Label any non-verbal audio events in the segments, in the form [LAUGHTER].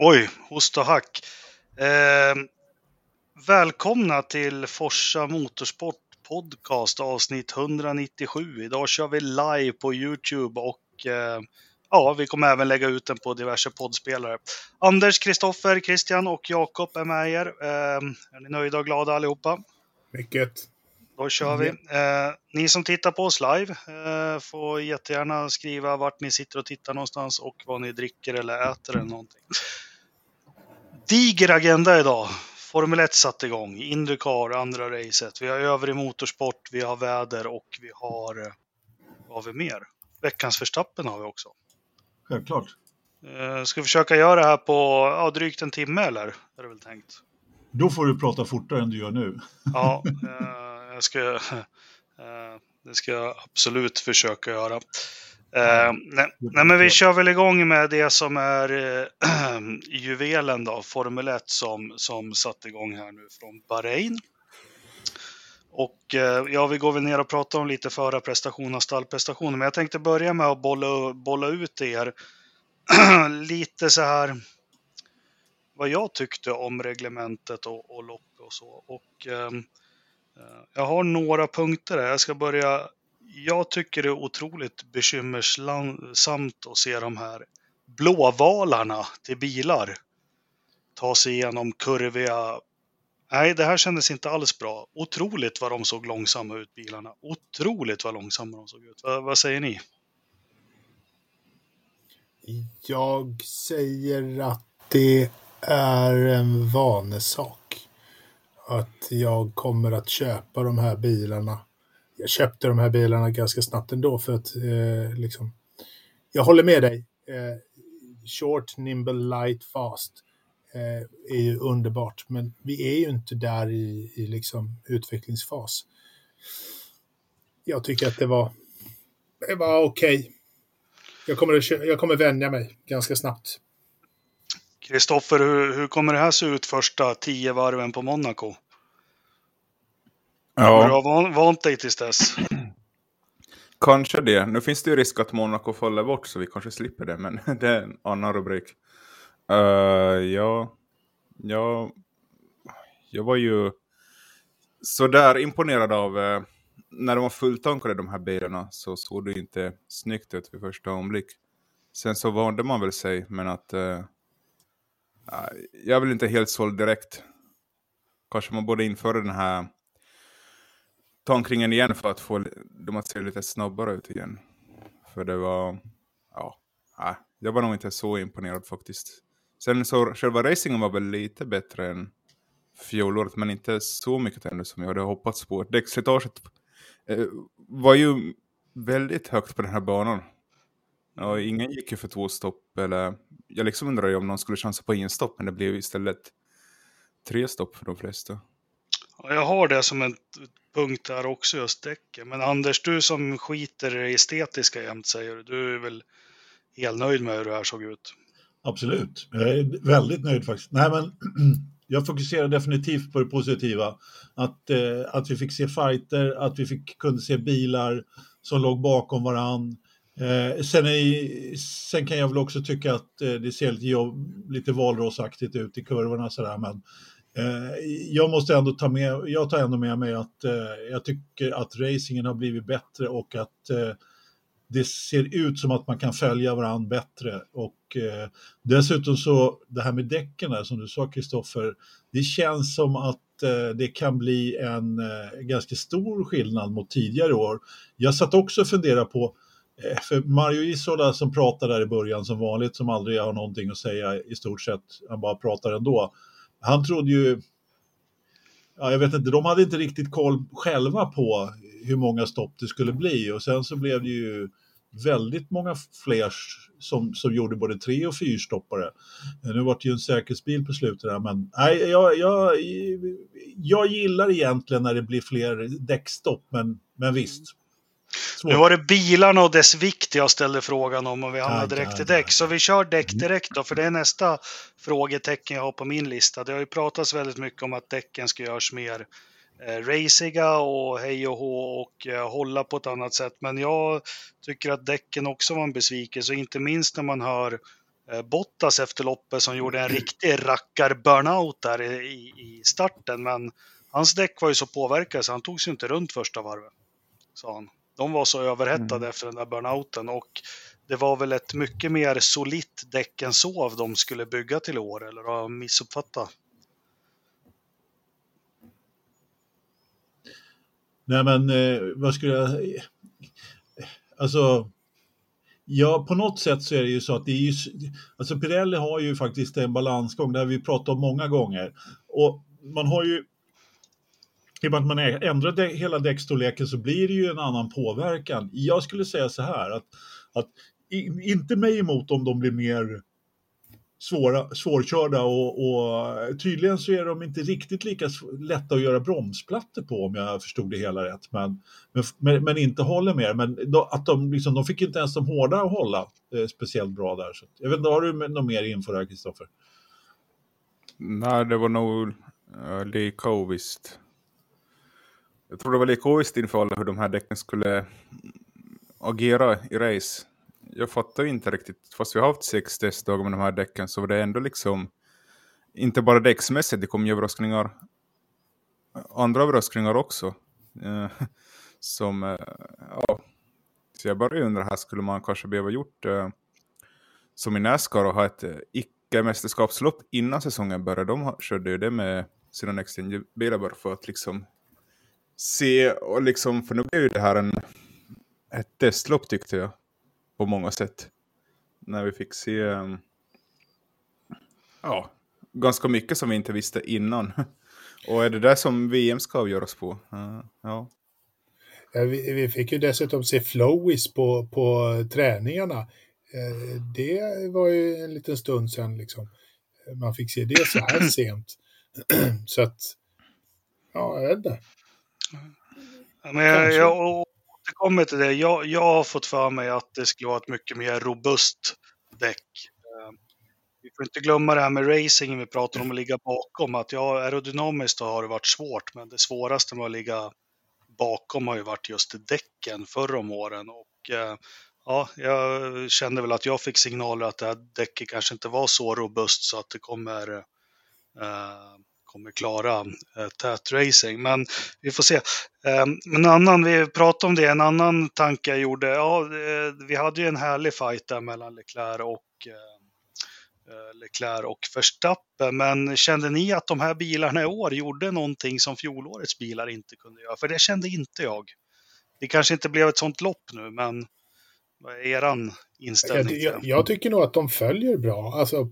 Oj, host och hack. Eh, välkomna till Forsa Motorsport Podcast avsnitt 197. Idag kör vi live på Youtube och eh, ja, vi kommer även lägga ut den på diverse poddspelare. Anders, Kristoffer, Christian och Jakob är med er. Eh, är ni nöjda och glada allihopa? Mycket. Då kör vi. Eh, ni som tittar på oss live eh, får jättegärna skriva vart ni sitter och tittar någonstans och vad ni dricker eller äter eller någonting. Diger agenda idag. Formel 1 satt igång, Indycar, andra racet. Vi har övrig motorsport, vi har väder och vi har... eh, Vad har vi mer? Veckans förstappen har vi också. Självklart. Eh, ska vi försöka göra det här på ja, drygt en timme eller? Är det väl tänkt. Då får du prata fortare än du gör nu. [LAUGHS] Ja, eh, jag ska, [LAUGHS] eh, det ska jag absolut försöka göra. Eh, nej, nej, men vi kör väl igång med det som är eh, [CLEARS THROAT] juvelen då, Formel 1 som, som satte igång här nu från Bahrain. Och eh, ja, vi går väl ner och pratar om lite förarprestation och stallprestationer, men jag tänkte börja med att bolla, bolla ut er [CLEARS THROAT] lite så här vad jag tyckte om reglementet och, och lopp och så. Och eh, jag har några punkter här. Jag ska börja. Jag tycker det är otroligt bekymmersamt att se de här blåvalarna till bilar ta sig igenom kurviga. Nej, det här kändes inte alls bra. Otroligt vad de såg långsamma ut bilarna. Otroligt vad långsamma de såg ut. Vad, vad säger ni? Jag säger att det är en vanesak. Att jag kommer att köpa de här bilarna. Jag köpte de här bilarna ganska snabbt ändå för att eh, liksom. Jag håller med dig. Eh, short, nimble, light, fast eh, är ju underbart. Men vi är ju inte där i, i liksom utvecklingsfas. Jag tycker att det var, det var okej. Jag, kommer att, jag kommer vänja mig ganska snabbt. Kristoffer, hur, hur kommer det här se ut första tio varven på Monaco? Du Ja, har van, vant dig tills dess. [CLEARS THROAT] kanske det. Nu finns det ju risk att Monaco faller bort så vi kanske slipper det, men [LAUGHS] det är en annan rubrik. Uh, ja, ja, jag var ju sådär imponerad av uh, när de var fulltankade de här bilarna så såg det inte snyggt ut vid första omblick. Sen så vande man väl sig, men att uh, jag är väl inte helt såld direkt. Kanske man borde införa den här tankringen igen för att få dem att se lite snabbare ut igen. För det var, ja, nej, jag var nog inte så imponerad faktiskt. Sen så själva racingen var väl lite bättre än fjolåret, men inte så mycket ännu som jag hade hoppats på. Däckslitaget eh, var ju väldigt högt på den här banan. Och ingen gick ju för två stopp, eller jag liksom undrade ju om någon skulle chansa på en stopp, men det blev istället tre stopp för de flesta. Ja, Jag har det som en punkt där också, just däcken. Men Anders, du som skiter i det estetiska jämt säger du. Du är väl helt nöjd med hur det här såg ut? Absolut. Jag är väldigt nöjd faktiskt. Nej, men [CLEARS THROAT] jag fokuserar definitivt på det positiva. Att, eh, att vi fick se fighter, att vi fick, kunde se bilar som låg bakom varann. Eh, sen, är, sen kan jag väl också tycka att eh, det ser lite, jobb, lite valrossaktigt ut i kurvorna sådär, men Eh, jag måste ändå ta med, jag tar ändå med mig att eh, jag tycker att racingen har blivit bättre och att eh, det ser ut som att man kan följa varandra bättre. Och eh, dessutom så, det här med däcken där, som du sa Kristoffer, det känns som att eh, det kan bli en eh, ganska stor skillnad mot tidigare år. Jag satt också och funderade på, för Mario Isola som pratade där i början som vanligt, som aldrig har någonting att säga i stort sett, han bara pratar ändå. Han trodde ju, ja, jag vet inte, de hade inte riktigt koll själva på hur många stopp det skulle bli och sen så blev det ju väldigt många fler som, som gjorde både tre och fyrstoppare. Nu var det ju en säkerhetsbil på slutet där, men nej, jag, jag, jag gillar egentligen när det blir fler däckstopp, men, men visst. Svårt. Nu var det bilarna och dess vikt jag ställde frågan om och vi hamnar Ja, direkt i ja, däck. ja. Så vi kör däck direkt då, för det är nästa frågetecken jag har på min lista. Det har ju pratats väldigt mycket om att däcken ska göras mer eh, raciga och hej och hå och eh, hålla på ett annat sätt. Men jag tycker att däcken också var en besvikelse, inte minst när man hör eh, Bottas efter loppet som gjorde en riktig rackar-burnout där i, i starten. Men hans däck var ju så påverkade så han tog sig inte runt första varvet. Sa han. De var så överhettade mm. efter den där burnouten och det var väl ett mycket mer solitt däck än så de skulle bygga till år, eller har jag missuppfattat? Nej men eh, vad skulle jag... Alltså... Ja, på något sätt så är det ju så att det är ju... Alltså Pirelli har ju faktiskt en balansgång, det har vi pratat om många gånger. Och man har ju... I och med att man ändrar hela däckstorleken så blir det ju en annan påverkan. Jag skulle säga så här att, att inte mig emot om de blir mer svåra, svårkörda och, och, tydligen så är de inte riktigt lika lätta att göra bromsplattor på om jag förstod det hela rätt. Men, men, men inte håller mer. Men då, att de, liksom, de fick inte ens de hårda att hålla eh, speciellt bra där. Så, jag vet inte, har du något mer info där Kristoffer? Nej, det var nog eh, uh, Lee Covist. Jag tror det var lite ovisst inför hur de här däcken skulle agera i race jag fattar inte riktigt, fast vi har haft sex testdagar med de här däcken så var det ändå liksom inte bara däcksmässigt, det kom ju överraskningar, andra överraskningar också. Eh, [LAUGHS] som, eh, ja, så jag börjar undra här, skulle man kanske behöva gjort eh, som i Nascar och ha ett eh, icke-mästerskapslopp innan säsongen började. De körde ju det med sina Next bilar bara för att liksom se och liksom, för nu blev ju det här en, ett testlopp tyckte jag på många sätt. När vi fick se um, ja, ganska mycket som vi inte visste innan. [LAUGHS] Och är det där som VM ska avgöras på? Uh, ja. vi, vi, fick ju dessutom se Flowis på, på träningarna. Eh, det var ju en liten stund sedan liksom. Man fick se det så här [CLEARS THROAT] sent. [CLEARS THROAT] så att, ja, jag vet inte. Men jag, jag, återkommer till det. Jag, jag har fått för mig att det skulle vara ett mycket mer robust däck. Eh, vi får inte glömma det här med racing, vi pratar om att ligga bakom. Att ja, aerodynamiskt har det varit svårt, men det svåraste med att ligga bakom har ju varit just däcken förr om åren. Och eh, ja, jag kände väl att jag fick signaler att det här däcket kanske inte var så robust så att det kommer eh, kommer klara eh, tät racing. Men vi får se. Eh, en annan, vi pratade om det, en annan tanke jag gjorde, ja, eh, vi hade ju en härlig fight där mellan Leclerc och eh, Leclerc och Verstappen. Men kände ni att de här bilarna i år gjorde någonting som fjolårets bilar inte kunde göra? För det kände inte jag. Det kanske inte blev ett sånt lopp nu, men vad är eran inställning? Jag, jag, jag tycker nog att de följer bra. Alltså,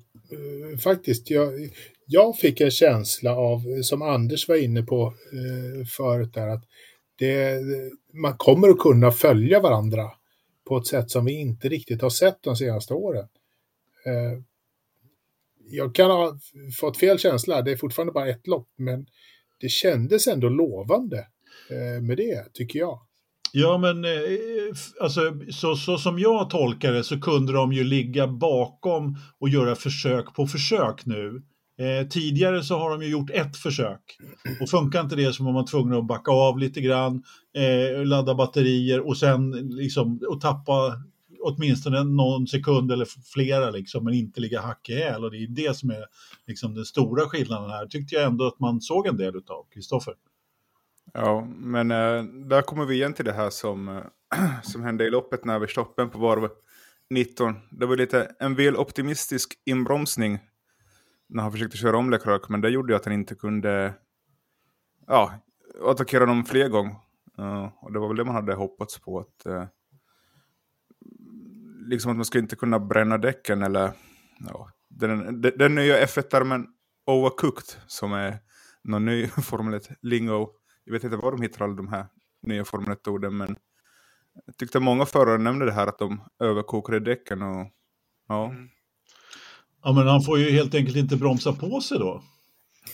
faktiskt, jag, jag fick en känsla av, som Anders var inne på eh, förut där, att det, man kommer att kunna följa varandra på ett sätt som vi inte riktigt har sett de senaste åren. Eh, jag kan ha fått fel känsla, det är fortfarande bara ett lopp, men det kändes ändå lovande eh, med det, tycker jag. Ja, men eh, alltså, så, så som jag tolkar det så kunde de ju ligga bakom och göra försök på försök nu. Eh, tidigare så har de ju gjort ett försök och funkar inte det så var man tvungen att backa av lite grann, eh, ladda batterier och sen liksom och tappa åtminstone någon sekund eller flera liksom, men inte ligga hack i häl. Och det är det som är liksom den stora skillnaden här, tyckte jag ändå att man såg en del av, Kristoffer. Ja, men äh, där kommer vi igen till det här som, äh, [CLEARS THROAT] som hände i loppet när vi stoppade på varv 19. Det var lite en väl optimistisk inbromsning när han försökte köra om Leclerc, men det gjorde ju att han inte kunde ja, attackera honom fler gånger. Uh, och det var väl det man hade hoppats på. Att, uh, liksom att man skulle inte kunna bränna däcken eller ja, den, den, den nya F1-termen overcooked som är någon ny [LAUGHS] Formel 1-lingo jag vet inte var de hittar alla de här nya Formel 1-orden, men jag tyckte många förare nämnde det här att de överkokade däcken och ja. Mm. Ja, men han får ju helt enkelt inte bromsa på sig då.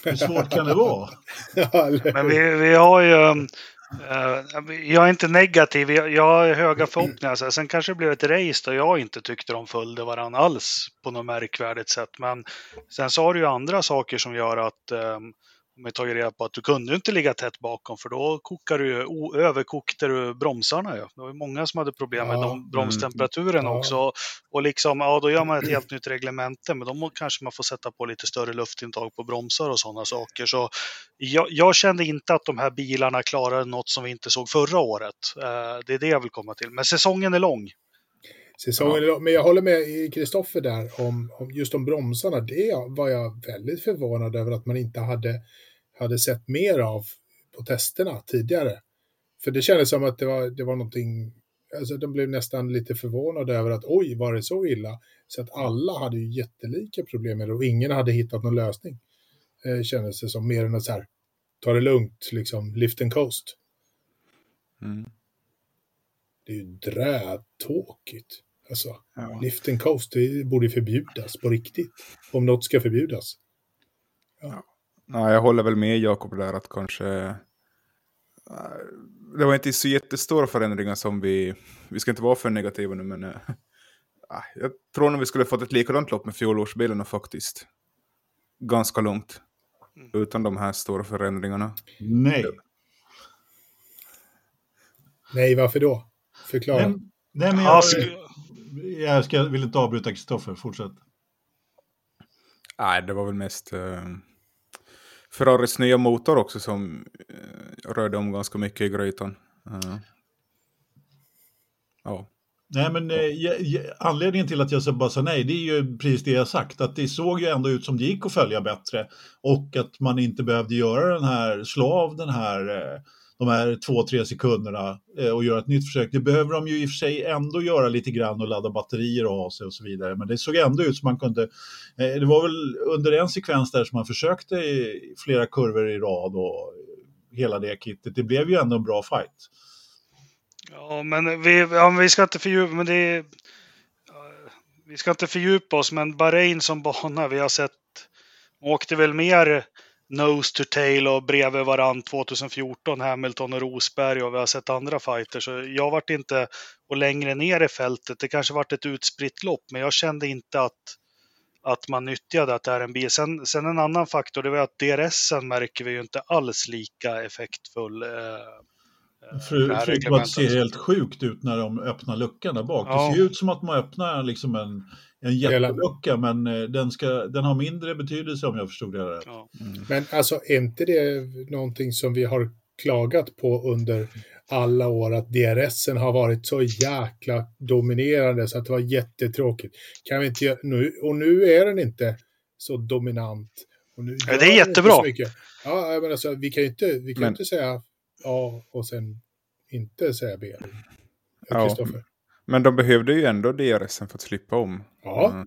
Hur svårt kan det vara? [LAUGHS] men vi, vi har ju... Uh, jag är inte negativ, jag har höga förhoppningar. Så sen kanske det blev ett race där jag inte tyckte de följde varandra alls på något märkvärdigt sätt. Men sen så har du ju andra saker som gör att um, har man tagit reda på att du kunde inte ligga tätt bakom för då kokar du, o- överkokte du bromsarna. Ja. Det var många som hade problem med Ja, de bromstemperaturen mm, ja. också. Och liksom, ja, då gör man ett helt nytt reglemente, men då kanske man får sätta på lite större luftintag på bromsar och sådana saker. Så jag, jag kände inte att de här bilarna klarade något som vi inte såg förra året. Eh, det är det jag vill komma till. Men säsongen är lång. Säsongen lång. Men jag håller med Kristoffer där om, om just om bromsarna. Det var jag väldigt förvånad över att man inte hade, hade sett mer av på testerna tidigare. För det kändes som att det var, det var någonting, alltså de blev nästan lite förvånade över att oj, var det så illa? Så att alla hade ju jättelika problem med det och ingen hade hittat någon lösning. Eh, kändes det som, mer än att så här, ta det lugnt, liksom, lift and coast. Mm. Det är ju drätåkigt. Alltså, Ja. lift and coast, det borde förbjudas på riktigt. Om något ska förbjudas. Nej, jag håller väl med Jakob där att kanske... eh, Det var inte så jättestora förändringar som vi... Vi ska inte vara för negativa nu, men... eh, ah, Jag tror nog vi skulle fått ett likadant lopp med fjolårsbilarna faktiskt. Ganska långt. Utan de här stora förändringarna. Nej. Nej, varför då? Förklara. Nej, nej men Ja, jag, sk- jag ska, vill inte avbryta Kristoffer, fortsätt. Nej, det var väl mest... Uh, Ferraris nya motor också som uh, rörde om ganska mycket i grytan. Eh, Ja. Nej, men eh, jag, jag, anledningen till att jag så bara sa nej, det är ju precis det jag sagt, att det såg ju ändå ut som det gick att följa bättre och att man inte behövde göra den här, slå av den här, eh, de här två, tre sekunderna eh, och göra ett nytt försök. Det behöver de ju i och för sig ändå göra lite grann och ladda batterier och ha sig och så vidare, men det såg ändå ut som man kunde, eh, det var väl under en sekvens där som man försökte i flera kurvor i rad och hela det kittet, det blev ju ändå en bra fight. Ja, men vi, ja, vi ska inte fördjupa, men det är, Vi ska inte fördjupa oss, men Bahrain som bana, vi har sett, åkte väl mer nose to tail och bredvid varann 2014, Hamilton och Rosberg och vi har sett andra fighter. Så jag vart inte, och längre ner i fältet, det kanske vart ett utspritt lopp, men jag kände inte att, att man nyttjade att det är en bil. Sen, sen en annan faktor, det var att DRSen märker vi ju inte alls lika effektfull. Eh, eh, förutom att det ser helt sjukt ut när de öppnar luckan där bak. Ja. Det ser ju ut som att man öppnar liksom en, en jättelucka, men eh, den, ska, den har mindre betydelse om jag förstod det rätt. Ja. Men alltså, är inte det någonting som vi har klagat på under alla år, att DRSen har varit så jäkla dominerande så att det var jättetråkigt. Kan vi inte göra, nu, och nu är den inte så dominant. Och nu Ja, det är jättebra. Ja, men alltså, vi kan ju inte, vi kan Men- inte säga A och sen inte säga B. Ja. Kristoffer. Men de behövde ju ändå DRSen för att slippa om. Ja. Mm.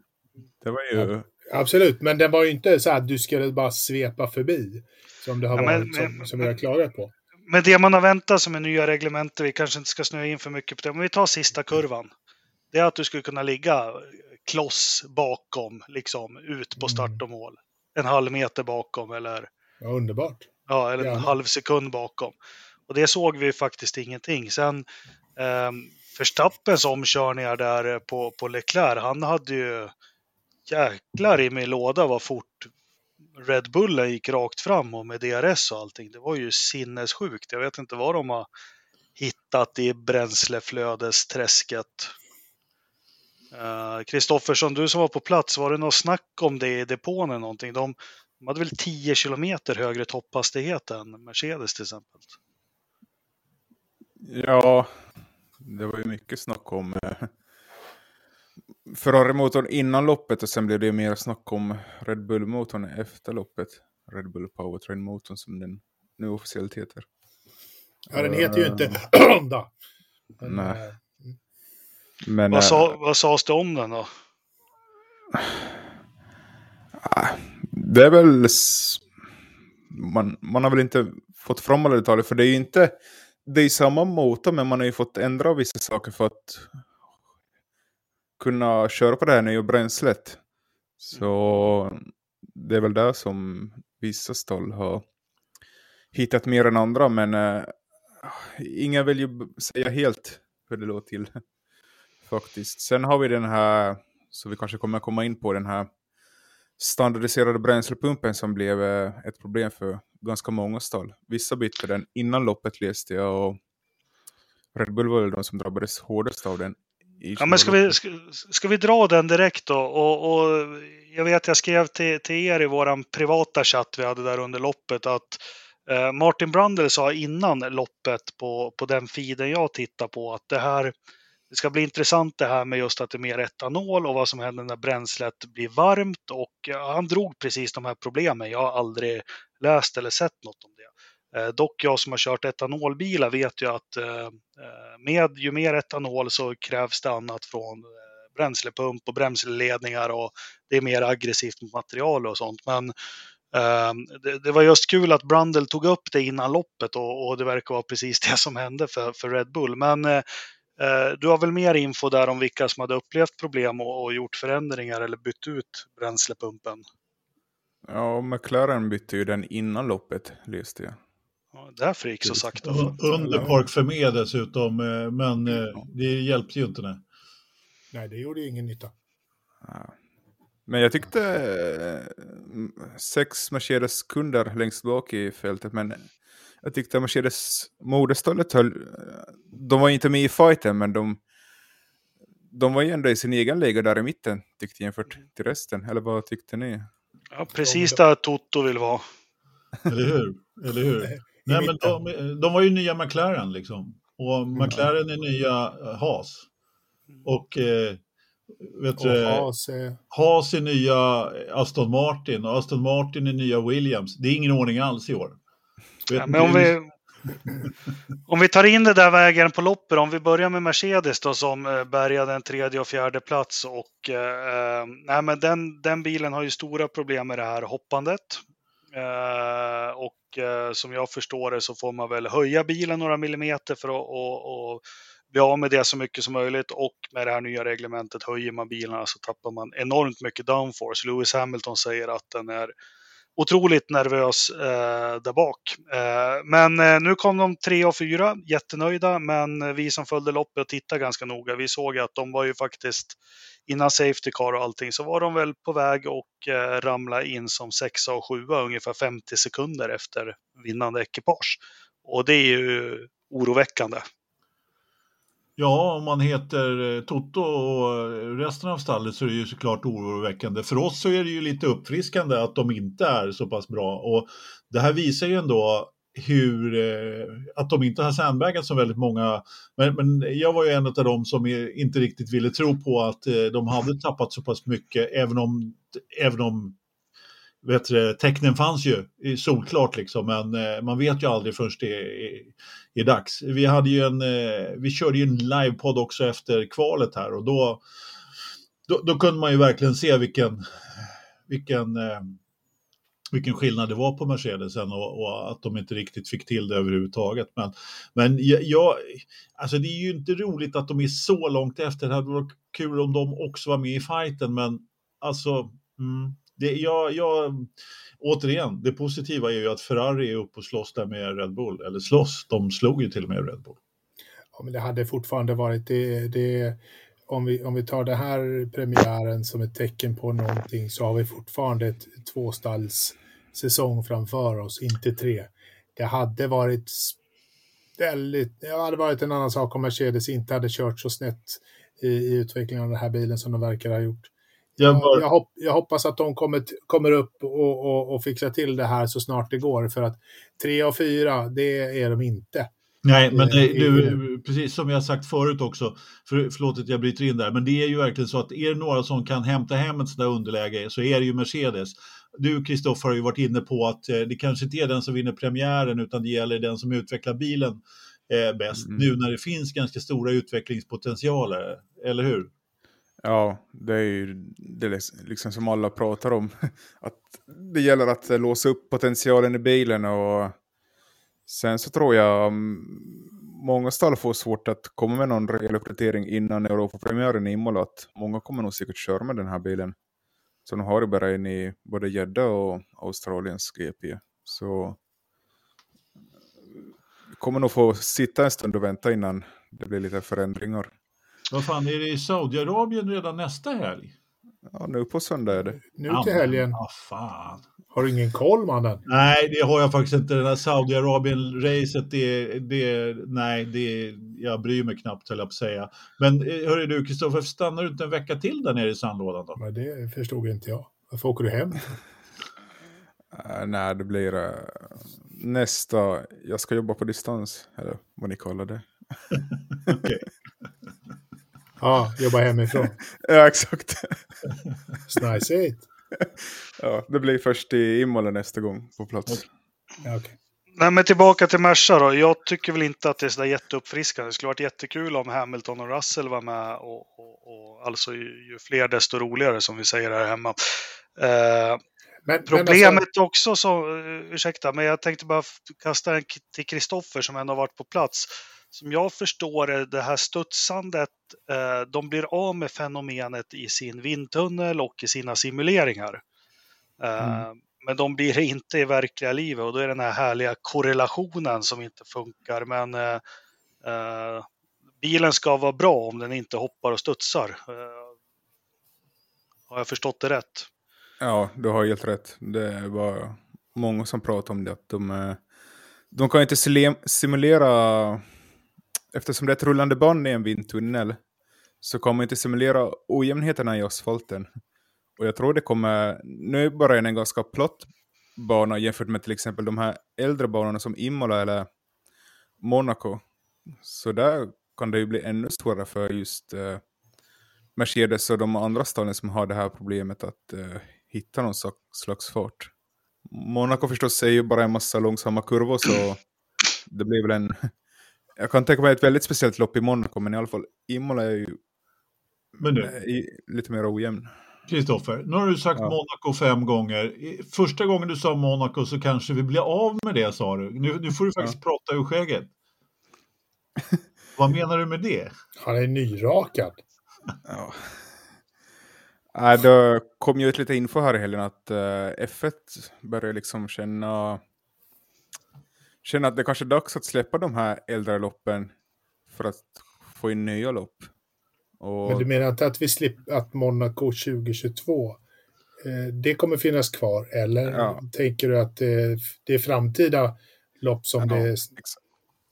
Det var ju... Ja. Absolut, men den var ju inte så att du skulle bara svepa förbi. Som det har Ja, men- varit, som, men- som vi har klagat på. Men det man har väntat sig med nya reglementer, vi kanske inte ska snöa in för mycket på det, men vi tar sista kurvan. Det är att du skulle kunna ligga kloss bakom, liksom ut på start och mål. En halv meter bakom eller, Ja, underbart. ja, eller en Gärna. halv sekund bakom. Och det såg vi faktiskt ingenting. Sen eh, Verstappens omkörningar där eh, på, på Leclerc, han hade ju jäklar i min låda vad fort Red Bullen gick rakt fram och med DRS och allting. Det var ju sinnessjukt. Jag vet inte vad de har hittat i bränsleflödesträsket. Eh, Kristoffersson, uh, du som var på plats, var det något snack om det i depån eller någonting? De, de hade väl 10 kilometer högre topphastighet än Mercedes till exempel. Ja, det var ju mycket snack om eh, Ferrari-motorn innan loppet och sen blev det ju mer snack om Red Bull-motorn efter loppet. Red Bull Powertrain-motorn som den nu officiellt heter. Ja, den heter ju inte [CLEARS THROAT] Honda. Men, Nej. eh, Men Vad, eh, sa, vad sades det om den då? det är väl... Man, man har väl inte fått fram alla detaljer för det är ju inte... Det är ju samma motor men man har ju fått ändra vissa saker för att kunna köra på det här nya bränslet. Så det är väl där som vissa stall har hittat mer än andra men eh, äh, ingen vill ju säga helt hur det låter till. [LAUGHS] Faktiskt. Sen har vi den här, så vi kanske kommer komma in på den här standardiserade bränslepumpen som blev eh, ett problem för ganska många stall. Vissa bytte den innan loppet läste jag och Red Bull var väl de som drabbades hårdast av den. Ja, men ska vi, ska, ska vi dra den direkt då? Och, och jag vet, jag skrev till, till er i våran privata chatt vi hade där under loppet att eh, Martin Brundle sa innan loppet på, på den feeden jag tittar på att det här det ska bli intressant det här med just att det är mer etanol och vad som händer när bränslet blir varmt. Och ja, han drog precis de här problemen. Jag har aldrig läst eller sett något om det. Eh, dock jag som har kört etanolbilar vet ju att eh, eh, med ju mer etanol så krävs det annat från eh, bränslepump och bränsleledningar och det är mer aggressivt mot material och sånt. Men eh, det, det var just kul att Brundle tog upp det innan loppet och, och det verkar vara precis [LAUGHS] det som hände för, för Red Bull. Men eh, eh, du har väl mer info där om vilka som hade upplevt problem och, och gjort förändringar eller bytt ut bränslepumpen? Ja, McLaren bytte ju den innan loppet läste jag. Ja, därför gick så sakta. Un- Under Park Fermé dessutom, eh, men eh, det hjälpte ju inte. Nej. Nej, det gjorde ju ingen nytta. Ja. Men jag tyckte eh, sex Mercedes-kunder längst bak i fältet, men jag tyckte Mercedes moderstallet höll, de var inte med i fighten, men de, de var ju ändå i sin egen liga där i mitten, tyckte jag, jämfört till resten. Eller vad tyckte ni? Ja, precis där Toto vill vara. Eller hur? Eller hur? Nej, men de, de var ju nya McLaren liksom. Och McLaren är nya eh, Haas. Och eh, vet Och du, Haas, eh, Haas är nya Aston Martin och Aston Martin är nya Williams. Det är ingen ordning alls i år. Vet Ja, men om vi, om vi tar in det där vägen på loppet, om vi börjar med Mercedes då som eh, bärgade en tredje och fjärde plats och eh, nej, men den, den bilen har ju stora problem med det här hoppandet. Eh, och eh, som jag förstår det så får man väl höja bilen några millimeter för att och, och bli av med det så mycket som möjligt och med det här nya reglementet höjer man bilarna så tappar man enormt mycket downforce. Lewis Hamilton säger att den är otroligt nervös eh, där bak. Eh, men eh, nu kom de tre och fyra, jättenöjda, men vi som följde loppet och tittade ganska noga, vi såg att de var ju faktiskt innan Safety Car och allting så var de väl på väg och eh, ramla in som sexa och sjua ungefär 50 sekunder efter vinnande ekipage. Och det är ju oroväckande. Ja, om man heter eh, Toto och eh, resten av stallet så är det ju såklart oroväckande. För oss så är det ju lite uppfriskande att de inte är så pass bra. Och det här visar ju ändå hur, eh, att de inte har sandbaggat som väldigt många. Men, men jag var ju en av dem som inte riktigt ville tro på att eh, de hade tappat så pass mycket, även om, även om vet du, tecknen fanns ju solklart liksom, men eh, man vet ju aldrig först det är, är dags. Vi, hade ju en, eh, vi körde ju en livepodd också efter kvalet här och då, då, då kunde man ju verkligen se vilken, vilken, eh, vilken skillnad det var på Mercedesen och, och att de inte riktigt fick till det överhuvudtaget. Men, men jag, jag, alltså det är ju inte roligt att de är så långt efter. Det hade varit kul om de också var med i fighten, men alltså mm, det, jag, jag, återigen, det positiva är ju att Ferrari är uppe och slåss där med Red Bull. Eller slåss, de slog ju till och med Red Bull. ja, men det hade fortfarande varit det, det om, vi, om vi tar den här premiären som ett tecken på någonting så har vi fortfarande ett tvåstalls säsong framför oss, inte tre. Det hade varit väldigt, det hade varit en annan sak om Mercedes inte hade kört så snett i, i utvecklingen av den här bilen som de verkar ha gjort. Jag bara, jag, hopp, jag hoppas att de kommer, kommer upp och, och, och fixar till det här så snart det går. För att tre och fyra, det är de inte. nej, men det, i- du, precis som jag sagt förut också, för, förlåt att jag bryter in där, men det är ju verkligen så att är det några som kan hämta hem ett sådant underläge så är det ju Mercedes. Du, Kristoffer, har ju varit inne på att eh, det kanske inte är den som vinner premiären utan det gäller den som utvecklar bilen eh, bäst. Mm. Nu när det finns ganska stora utvecklingspotentialer, eller hur? Ja, det är ju det är liksom som alla pratar om. [LAUGHS] Att det gäller att eh, låsa upp potentialen i bilen och sen så tror jag mm, många stall får svårt att komma med någon rejäl uppdatering innan Europapremiären i Imola. Att många kommer nog säkert köra med den här bilen. Så de har i Bahrain i både Jeddah och Australiens GP. Så mm, kommer nog få sitta en stund och vänta innan det blir lite förändringar. Vad fan, är det i Saudiarabien redan nästa helg? Ja, nu på söndag är det. Nu till helgen. Ja, fan. Har du ingen koll mannen? Nej, det har jag faktiskt inte. Det där Saudiarabien-racet, det, det, nej, det, jag bryr mig knappt höll jag på att säga. Men eh, hörru du, Kristoffer, stannar du inte en vecka till där nere i sandlådan då? Men det förstod inte jag. Varför åker du hem? Uh, nej, det blir uh, nästa... Jag ska jobba på distans, eller vad ni kallar det. [LAUGHS] Okej. Ja, jobba hemifrån. [LAUGHS] ja, exakt. Snajsigt. [LAUGHS] ja, det blir först i Imola nästa gång på plats. Ja, okej. Nej, men tillbaka till Merca då. Jag tycker väl inte att det är så där jätteuppfriskande. Det skulle varit jättekul om Hamilton och Russell var med. Och, och, och alltså ju, ju fler desto roligare som vi säger här hemma. Eh, Men, Problemet men alltså, också, så, eh, ursäkta, men jag tänkte bara kasta den till Kristoffer som ändå varit på plats. Som jag förstår det, det här studsandet, eh, de blir av med fenomenet i sin vindtunnel och i sina simuleringar. Eh, Men de blir det inte i verkliga livet och då är den här härliga korrelationen som inte funkar. Men eh, eh, bilen ska vara bra om den inte hoppar och studsar. Eh, har jag förstått det rätt? Ja, du har helt rätt. Det var många som pratade om det. Att de, de kan inte simulera, eftersom det är ett rullande band i en vindtunnel, så kan man inte simulera ojämnheterna i asfalten. Och jag tror det kommer, nu bara är det en ganska platt bana jämfört med till exempel de här äldre banorna som Imola eller Monaco. Så där kan det ju bli ännu svårare för just eh, Mercedes och de andra stallen som har det här problemet att eh, hitta någon slags, slags fart. Monaco förstås är ju bara en massa långsamma kurvor så det blir väl en... Jag kan tänka mig ett väldigt speciellt lopp i Monaco men i alla fall Imola är ju Men du, lite mer ojämn. Kristoffer, nu har du sagt Ja. Monaco fem gånger. Första gången du sa Monaco så kanske vi blir av med det, sa du. Nu, nu får du faktiskt prata ur skägget. [LAUGHS] Vad menar du med det? han är nyrakad. Ja. Äh, det kom ju ut lite info här i helgen att eh, F1 börjar liksom känna, känna att det kanske är dags att släppa de här äldre loppen för att få in nya lopp. Och, Men du menar inte att vi slipper att Monaco 2022, eh, det kommer finnas kvar? Eller Ja. tänker du att det, det är framtida lopp som Ja, det är? ex-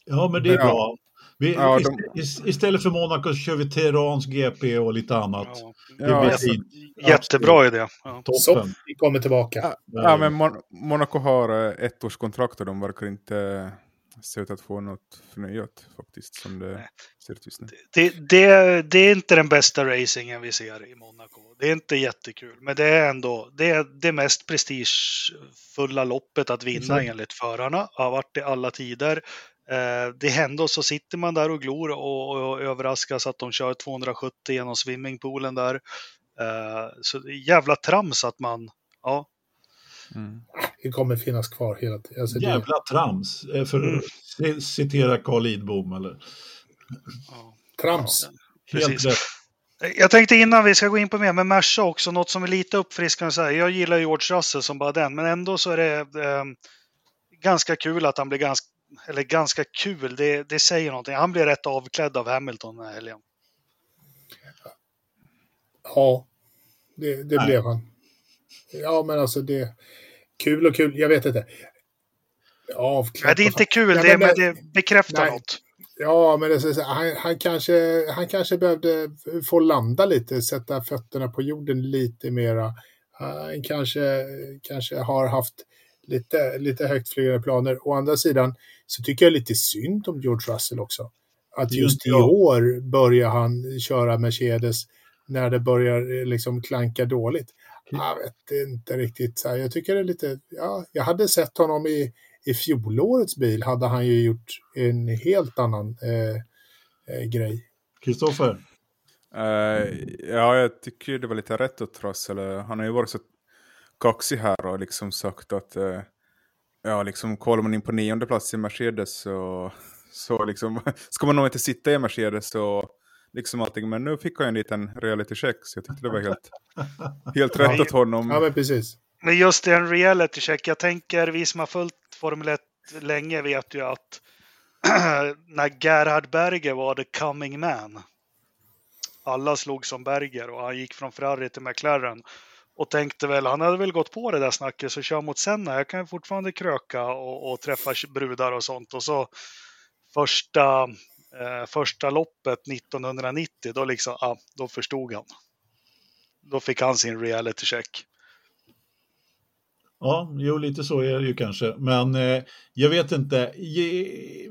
Ja, men det är Ja. bra. Vi, Ja, ist- de- ist- Istället för Monaco så kör vi Teherans GP och lite annat. Ja, Det Ja, blir alltså, jättebra idé. Ja. Så, Toppen. vi kommer tillbaka. Ja, ja, men Mon Monaco har eh, ett års kontrakt och de verkar inte se ut att få något förnyat faktiskt som det ser ut just nu. Det, det, det är inte den bästa racingen vi ser i Monaco. Det är inte jättekul, men det är ändå det, är det mest prestigefulla loppet att vinna Exakt. enligt förarna. Har varit i alla tider. Eh, det är ändå så sitter man där och glor och, och överraskas att de kör 270 genom swimmingpoolen där. Eh, så det är jävla trams att man, ja, Mm. Det kommer finnas kvar hela tiden. Alltså det, Jävla trams, eh, för Mm. att ci- citera Carl Lidbom. Eller? ja trams. Helt precis. rätt. Jag tänkte innan vi ska gå in på mer med Merca också, något som är lite uppfriskande. Så här. Jag gillar George Russell som bara den, men ändå så är det eh, ganska kul att han blir ganska, eller ganska kul, det, det säger någonting. Han blir rätt avklädd av Hamilton den här helgen. Ja, det, det blev han. Ja, men alltså det... Kul och kul, jag vet inte. Avklädd Nej, det är inte kul, Ja, det, men men det- bekräftar Nej. något. Ja, men det, han, han, kanske, han kanske behövde få landa lite, sätta fötterna på jorden lite mera. Han kanske, kanske har haft lite, lite högtflygande planer. Å andra sidan så tycker jag lite synd om George Russell också. Att är just i år börjar han köra Mercedes när det börjar eh, liksom klanka dåligt. Jag vet inte riktigt. Så här. Jag tycker det är lite, ja, jag hade sett honom i, i fjolårets bil hade han ju gjort en helt annan eh, eh, grej. Kristoffer, Eh, ja, jag tycker det var lite rätt åt Russell. Han har ju varit så kaxig här och liksom sagt att eh, ja, liksom kollar man in på nionde plats i Mercedes så, så liksom, [LAUGHS] ska man nog inte sitta i Mercedes och liksom allting. Men nu fick han en liten reality check så jag tyckte det var helt, [LAUGHS] helt rätt åt honom. Ja, men precis. Men just en reality check, jag tänker vi som har följt Formel 1 länge vet ju att [CLEARS THROAT] när Gerhard Berger var the coming man. Alla slog som Berger och han gick från Ferrari till McLaren. Och tänkte väl, han hade väl gått på det där snacket, så kör mot Senna. Jag kan fortfarande kröka och, och träffa brudar och sånt. Och så första, eh, första loppet 1990, då liksom, ah, då förstod han. Då fick han sin reality check. Ja, jo, lite så är det ju kanske. Men eh, jag vet inte.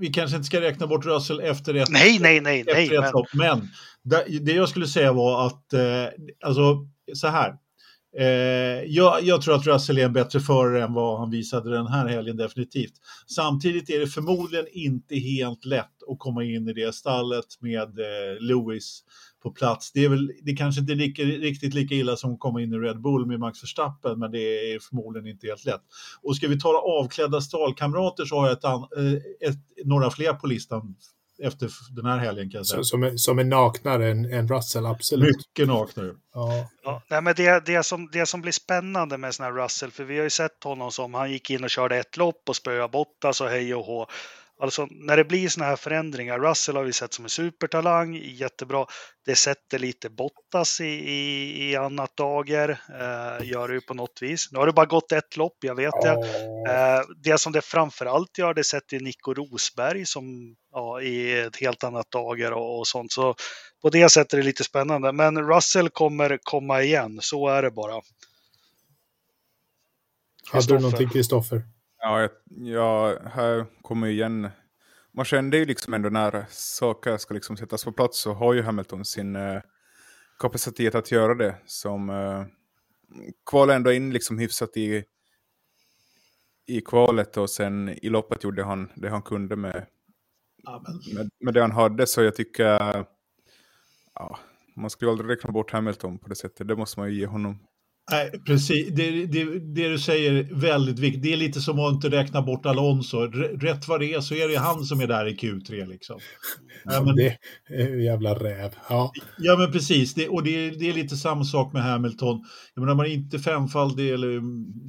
Vi kanske inte ska räkna bort Russell efter ett Nej, nej, nej, nej. men lopp. men det, det jag skulle säga var att, eh, alltså så här. Eh, jag, jag, tror att Russell är en bättre förare än vad han visade den här helgen definitivt. Samtidigt är det förmodligen inte helt lätt att komma in i det stallet med eh, Lewis på plats. Det är väl det är kanske inte lika, riktigt lika illa som att komma in i Red Bull med Max Verstappen, men det är förmodligen inte helt lätt. Och ska vi tala avklädda stalkamrater så har jag ett, eh, ett, några fler på listan efter den här helgen kan jag säga. Som är, som är naknare än, än Russell, absolut. Mycket naknare. Ja. ja. nej, men det, det, som, det som blir spännande med sån här Russell, för vi har ju sett honom som, han gick in och körde ett lopp och spöade Bottas och hej och hå. Alltså när det blir såna här förändringar, Russell har vi sett som en supertalang, jättebra. Det sätter lite Bottas i, i, i annat dager, eh, gör det ju på något vis. Nu har det bara gått ett lopp, jag vet det. Eh, det som det framförallt gör, det sätter Nico Rosberg som ja, i ett helt annat dager och, och sånt. Så på det sättet är det lite spännande. Men Russell kommer komma igen, så är det bara. Hade du någonting Kristoffer? Ja, jag, jag, här kommer igen. Man kände ju liksom ändå när saker ska liksom sättas på plats så har ju Hamilton sin eh, kapacitet att göra det. Som eh, kvalade ändå in liksom hyfsat i, i kvalet och sen i loppet gjorde han det han kunde med, med, med det han hade. Så jag tycker, ja, man skulle aldrig räkna bort Hamilton på det sättet. Det måste man ju ge honom. Nej, precis. Det, det, det, du säger är väldigt viktigt. Det är lite som att inte räkna bort Alonso. Rätt vad det är så är det han som är där i Q3 liksom. Ja, men, det är jävla räv. Ja, ja men precis. Det, och det, det är lite samma sak med Hamilton. Jag menar, man är inte femfaldig eller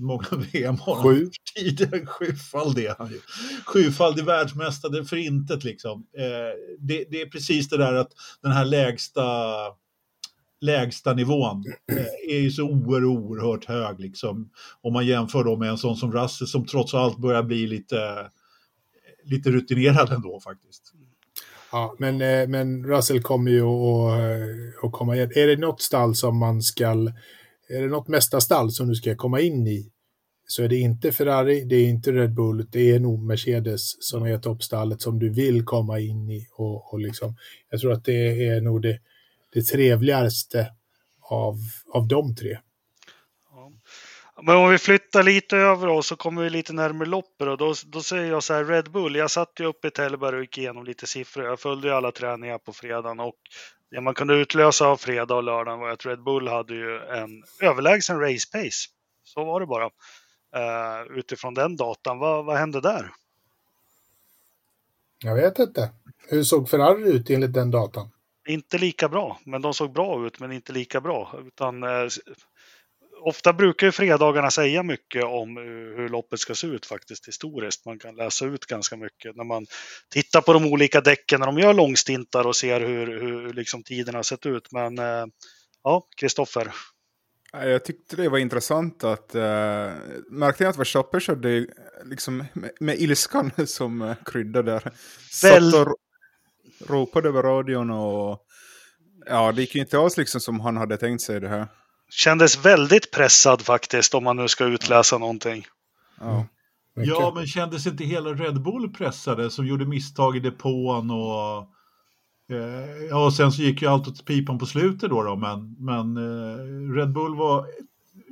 många [LAUGHS] VM har Sju. Tiden, [LAUGHS] sjufaldig är han ju. Sjufaldig världsmästare för intet liksom. Eh, det, det är precis det där att den här lägsta lägsta nivån eh, är ju så oerhört hög liksom. Om man jämför då med en sån som Russell som trots allt börjar bli lite, lite rutinerad ändå faktiskt. Ja, men, eh, men Russell kommer ju att, eh, att komma igen. Är det något stall som man ska, är det något mästarstall som du ska komma in i så är det inte Ferrari, det är inte Red Bull, det är nog Mercedes som är toppstallet som du vill komma in i. Och, och liksom, jag tror att det är nog det, det trevligaste av, av de tre. Men om vi flyttar lite över oss så kommer vi lite närmare loppet och då, då säger jag så här Red Bull. Jag satt ju uppe i Tällberg och gick igenom lite siffror. Jag följde ju alla träningar på fredagen och det man kunde utlösa av fredag och lördag var att Red Bull hade ju en överlägsen race pace. Så var det bara. Uh, utifrån den datan, vad, vad hände där? Jag vet inte. Hur såg Ferrari ut enligt den datan? Inte lika bra, men de såg bra ut, men inte lika bra. Utan, eh, ofta brukar ju fredagarna säga mycket om hur loppet ska se ut faktiskt historiskt. Man kan läsa ut ganska mycket när man tittar på de olika däcken när de gör långstintar och ser hur, hur liksom tiden har sett ut. Men eh, ja, Kristoffer. Jag tyckte det var intressant att uh, märkte jag att Verstappen körde liksom med, med ilskan [LAUGHS] som uh, krydda där. Väl... Satt och ropade över radion och ja, det gick ju inte alls liksom som han hade tänkt sig det här. Kändes väldigt pressad faktiskt om man nu ska utläsa någonting. Ja. Ja, men kändes inte hela Red Bull pressade som gjorde misstag i depån och eh, ja, och sen så gick ju allt åt pipan på slutet då, då men, men eh, Red Bull var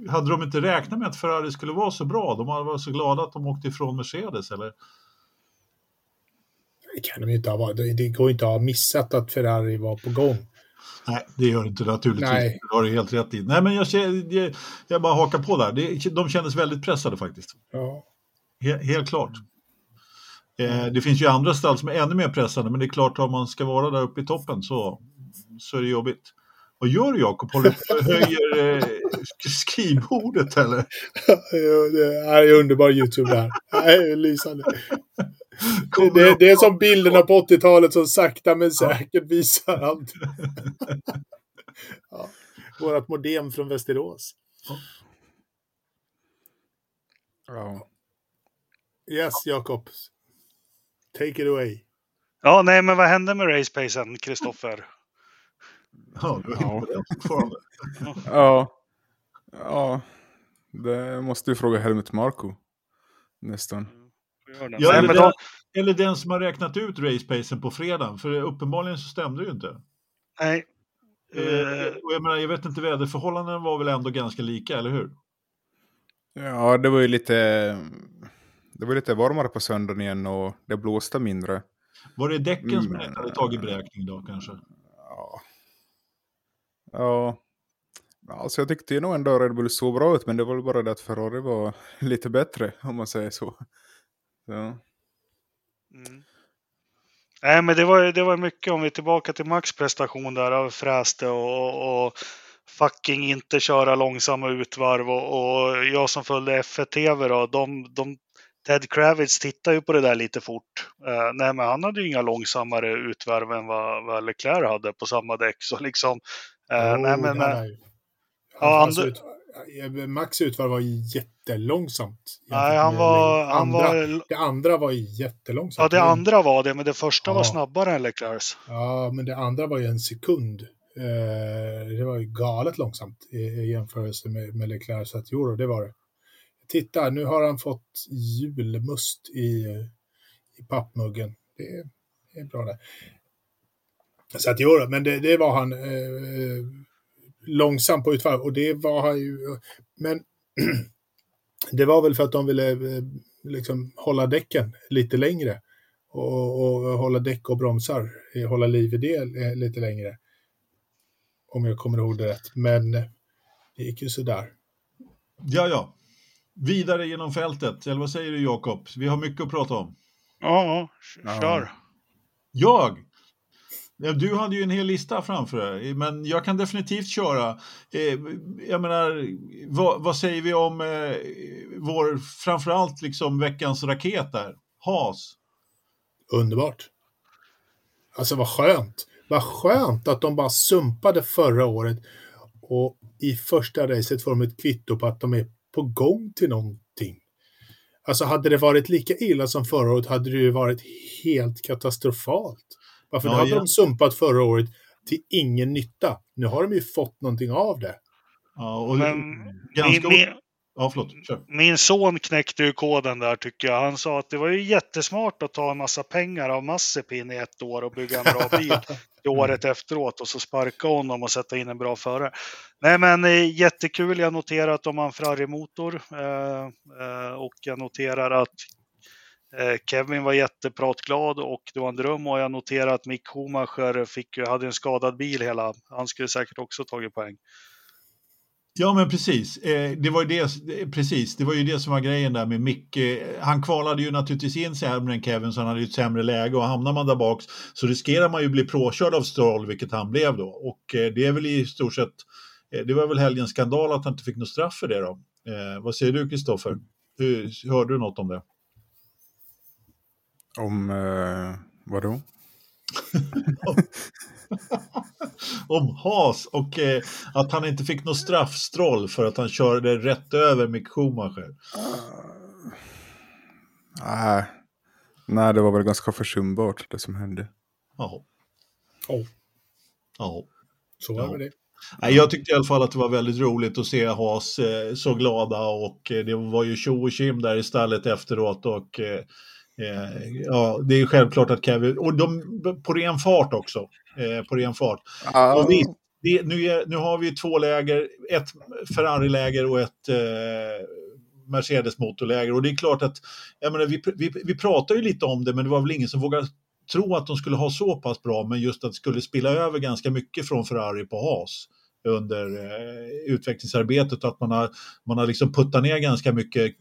hade de inte räknat med att Ferrari skulle vara så bra? De var så glada att de åkte ifrån Mercedes eller? Det kan de inte ha varit. Det går inte att ha missat att Ferrari var på gång. Nej, det gör det inte naturligtvis. Nej. Det har du helt rätt i. Nej, men jag, jag, jag bara hakar på där. de kändes väldigt pressade faktiskt. Ja. Helt, helt klart. Eh, det finns ju andra stall som är ännu mer pressade, men det är klart om man ska vara där uppe i toppen så, så är det jobbigt. Vad gör du Jakob? Håller du höjer eh, skrivbordet eller? [LAUGHS] det är underbar YouTube där. Det är lysande. Det, det, är som bilderna på 80-talet som sakta men säkert visar allt. [LAUGHS] ja, vårat modem från Västerås. Ja. Yes, Jakob. Take it away. Ja, nej, men vad hände med racepacen, Kristoffer? Ja, du fortfarande. Ja. Ja. Det måste du fråga Helmut Marko. Nästan. Ja, eller, men den, eller den som har räknat ut racepacen på fredagen, för uppenbarligen så stämde det ju inte. nej. Eh, Eh, och jag, menar, jag vet inte, väderförhållandena var väl ändå ganska lika, eller hur? Ja, det var ju lite... Det var lite varmare på söndagen igen och det blåste mindre. Var det däcken som Mm. inte hade tagit beräkning då kanske? Ja. Ja. Alltså jag tyckte ju nog ändå Red Bull såg bra ut, men det var väl bara det att Ferrari var [LAUGHS] lite bättre, om man säger så. Ja. Mm. Nej, men det var, det var mycket, om vi är tillbaka till Max prestation där, av fräste och, och fucking inte köra långsamma utvarv och, och jag som följde F1 TV då, de, de Ted Kravitz tittar ju på det där lite fort. Eh, nej, men han hade ju inga långsammare utvarv än vad, vad Leclerc hade på samma däck. Så liksom, eh, nej, Jo, men, hade eh, ju. Ja, Alltså, ut, Max utvar var ju jättelångsamt. nej, han var, det han andra. var, Det andra var jättelångsamt. ja det andra var det, men det första var Ja. snabbare än Leclercs. Ja, men det andra var ju en sekund. Eh, det var ju galet långsamt i, i jämförelse med, med Leclerc. Så att, jo, det var det. Titta, nu har han fått julmust i, i pappmuggen. Det är, det är bra det. Så att, jo, men det, det var han eh, långsam på utfall. Och det var han ju. Men [CLEARS THROAT] det var väl för att de ville eh, liksom hålla däcken lite längre och, och hålla däck och bromsar, eh, hålla liv i det eh, lite längre. Om jag kommer ihåg det rätt. Men det gick ju sådär. Ja, ja. Vidare genom fältet, eller vad säger du Jakob? Vi har mycket att prata om. Ja. kör. Jag? Ja, Du hade ju en hel lista framför dig, men jag kan definitivt köra. Eh, jag menar, vad, vad säger vi om eh, vår, framförallt liksom veckans raket där? Has. Underbart. Alltså vad skönt. Vad skönt att de bara sumpade förra året och i första racet får de ett kvitto på att de är på gång till någonting. Alltså hade det varit lika illa som förra året hade det ju varit helt katastrofalt. Varför Ja, hade ja. de sumpat förra året till ingen nytta? Nu har de ju fått någonting av det. Ja, och Men ganska... min, Ja, förlåt. Kör. min son knäckte ju koden där tycker jag. Han sa att det var ju jättesmart att ta en massa pengar av Mazepin i ett år och bygga en bra [LAUGHS] bil till året efteråt och så sparka honom och sätta in en bra förare. Nej men eh, jättekul. Jag noterar att de har en Ferrari-motor eh, eh, och jag noterar att Eh, Kevin var jättepratglad och det var en dröm och jag noterar att Mick Schumacher fick, hade en skadad bil hela. Han skulle säkert också tagit poäng. Ja, men precis. Eh, det, var ju det, eh, precis. Det var ju det som var grejen där med Mick. Han kvalade ju naturligtvis in sämre än Kevin, så han hade ju ett sämre läge och hamnar man där bak så riskerar man ju bli påkörd av Stroll, vilket han blev då. Och det är väl i stort sett, det var väl helgens skandal att han inte fick något straff för det då. Vad säger du, Kristoffer? Hörde du något om det? Om... Eh, vadå? [LAUGHS] om Haas och eh, att han inte fick något straffstroll för att han körde rätt över Mick Schumacher. Nej. Nej, det var väl ganska försumbart det som hände. Jaha. Oh, Ja. så var Ja. det. Nej, jag tyckte i alla fall att det var väldigt roligt att se Haas eh, så glada och eh, det var ju tjo och tjim där i stallet efteråt och eh, ja, det är självklart att Kevin, och de på ren fart också, eh, på ren fart. Och visst, det, nu, är, nu har vi två läger, ett Ferrari-läger och ett eh, Mercedes-motorläger. Och det är klart att, jag menar, vi, vi, vi pratar ju lite om det men det var väl ingen som vågade tro att de skulle ha så pass bra, men just att det skulle spilla över ganska mycket från Ferrari på Haas under eh, utvecklingsarbetet. Att man har, man har liksom puttat ner ganska mycket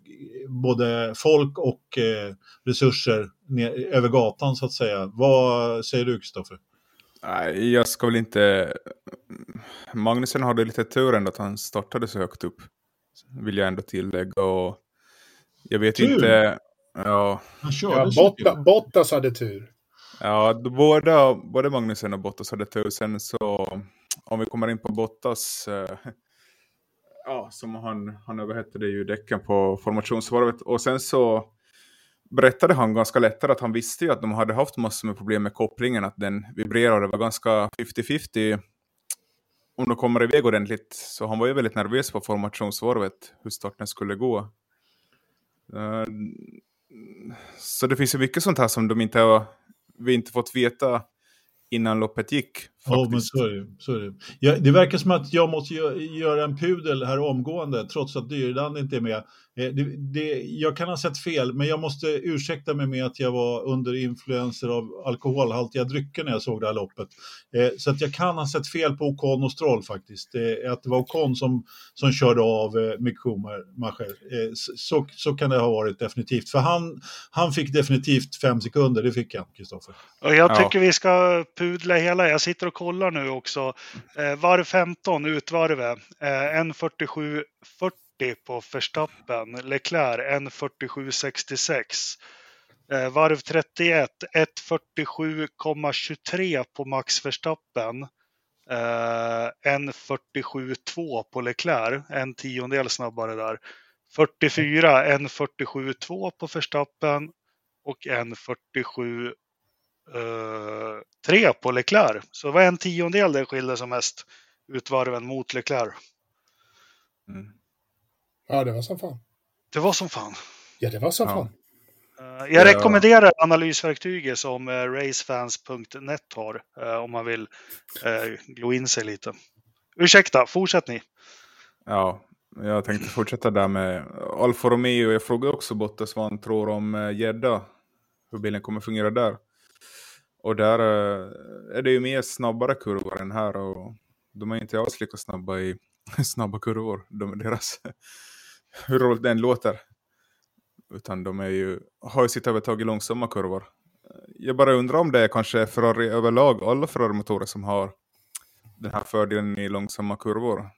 både folk och eh, resurser ner, över gatan så att säga. Vad säger du Kristoffer? Nej, jag ska väl inte... Magnusen hade lite tur ändå att han startade så högt upp. Vill jag ändå tillägga. Och jag vet Tur? inte... Ja, Han körde Ja, så Botta, Bottas hade tur. ja båda, både Magnusen och Bottas hade tur. Sen så, om vi kommer in på Bottas. Eh, [LAUGHS] ja, som han, han överhettade ju däcken på formationsvarvet. Och sen så berättade han ganska lättare att han visste ju att de hade haft massor med problem med kopplingen, att den vibrerade, det var ganska 50-50 om de kommer iväg ordentligt. Så han var ju väldigt nervös på formationsvarvet, hur starten skulle gå. Uh, så det finns ju mycket sånt här som de inte har, vi inte fått veta innan loppet gick. Ja, men så är det. Så är det. Ja, det verkar som att jag måste göra en pudel här omgående, trots att Dyrland inte är med. Eh, det, det, jag kan ha sett fel, men jag måste ursäkta mig med att jag var under influenser av alkoholhaltiga drycker när jag såg det här loppet. Eh, så att jag kan ha sett fel på Ocon och Stroll faktiskt. Eh, att det var Ocon som, som körde av Mick Schumacher. Så, så kan det ha varit definitivt. För han, han fick definitivt fem sekunder, det fick han, Kristoffer. Jag tycker ja. vi ska pudla hela. Jag sitter och kollar nu också. Eh, varv 15, utvarvet. 1.47.40 på Verstappen. Leclerc 1.47.66. Eh, varv 31 1.47,23 på Max Verstappen. Eh, 1.47,2 på Leclerc, en tiondel snabbare där. 44 1.47,2 på Verstappen och 1.47 eh, på Leclerc. Så det var en tiondel det skilde som mest utvarven mot Leclerc. Mm. Ja, det var som fan. Det var som fan. Ja, det var som ja. fan. Uh, jag rekommenderar analysverktyget som uh, racefans.net har om man vill glo in sig lite. Ursäkta, fortsätt ni. Ja, jag tänkte fortsätta där med Alfa Romeo. Jag frågade också Bottas vad han tror om gädda, hur bilen kommer fungera där. Och där eh, är det ju mer snabbare kurvor än här och de är inte alls lika snabba i [LAUGHS] snabba kurvor. De, deras [LAUGHS] hur roligt den låter. Utan de är ju, har ju sitt övertag i långsamma kurvor. Jag bara undrar om det är kanske Ferrari överlag, alla Ferrari-motorer som har den här fördelen i långsamma kurvor.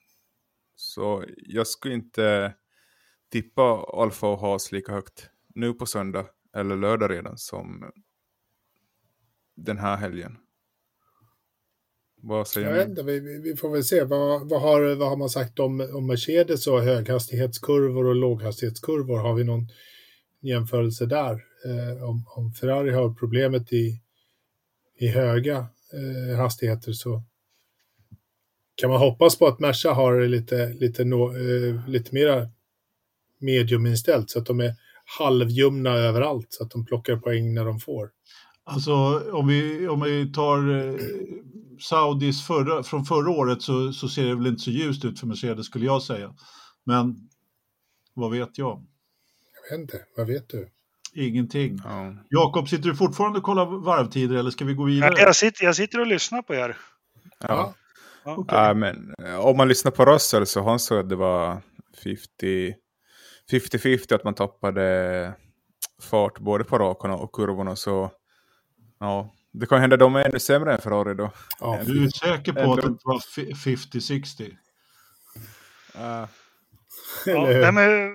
Så jag skulle inte tippa Alfa och Haas lika högt nu på söndag eller lördag redan som den här helgen. Vad säger jag inte, vi, vi, får väl se. Vad, vad, har, vad har man sagt om, om Mercedes och höghastighetskurvor och låghastighetskurvor? Har vi någon jämförelse där? Eh, om, om Ferrari har problemet i, i höga eh, hastigheter så kan man hoppas på att Merca har lite, lite, no, eh, lite mera mediuminställt så att de är halvjumna överallt så att de plockar poäng när de får. Alltså om vi, om vi tar eh, Saudis förra, från förra året så, så ser det väl inte så ljust ut för Mercedes skulle jag säga. Men vad vet jag? Jag vet inte, vad vet du? Ingenting. Ja. Jakob, sitter du fortfarande och kollar varvtider eller ska vi gå vidare? jag, sitter, jag sitter och lyssnar på er. Ja. ja. Okay. ja men, eh, om man lyssnar på Russell så han sa att det var 50-50 att man tappade fart både på rakorna och kurvorna. Så ja, det kan hända att de är ännu sämre än Ferrari då. Ja, du är säker på att det var 50-60? Uh. Ja, [LAUGHS] men,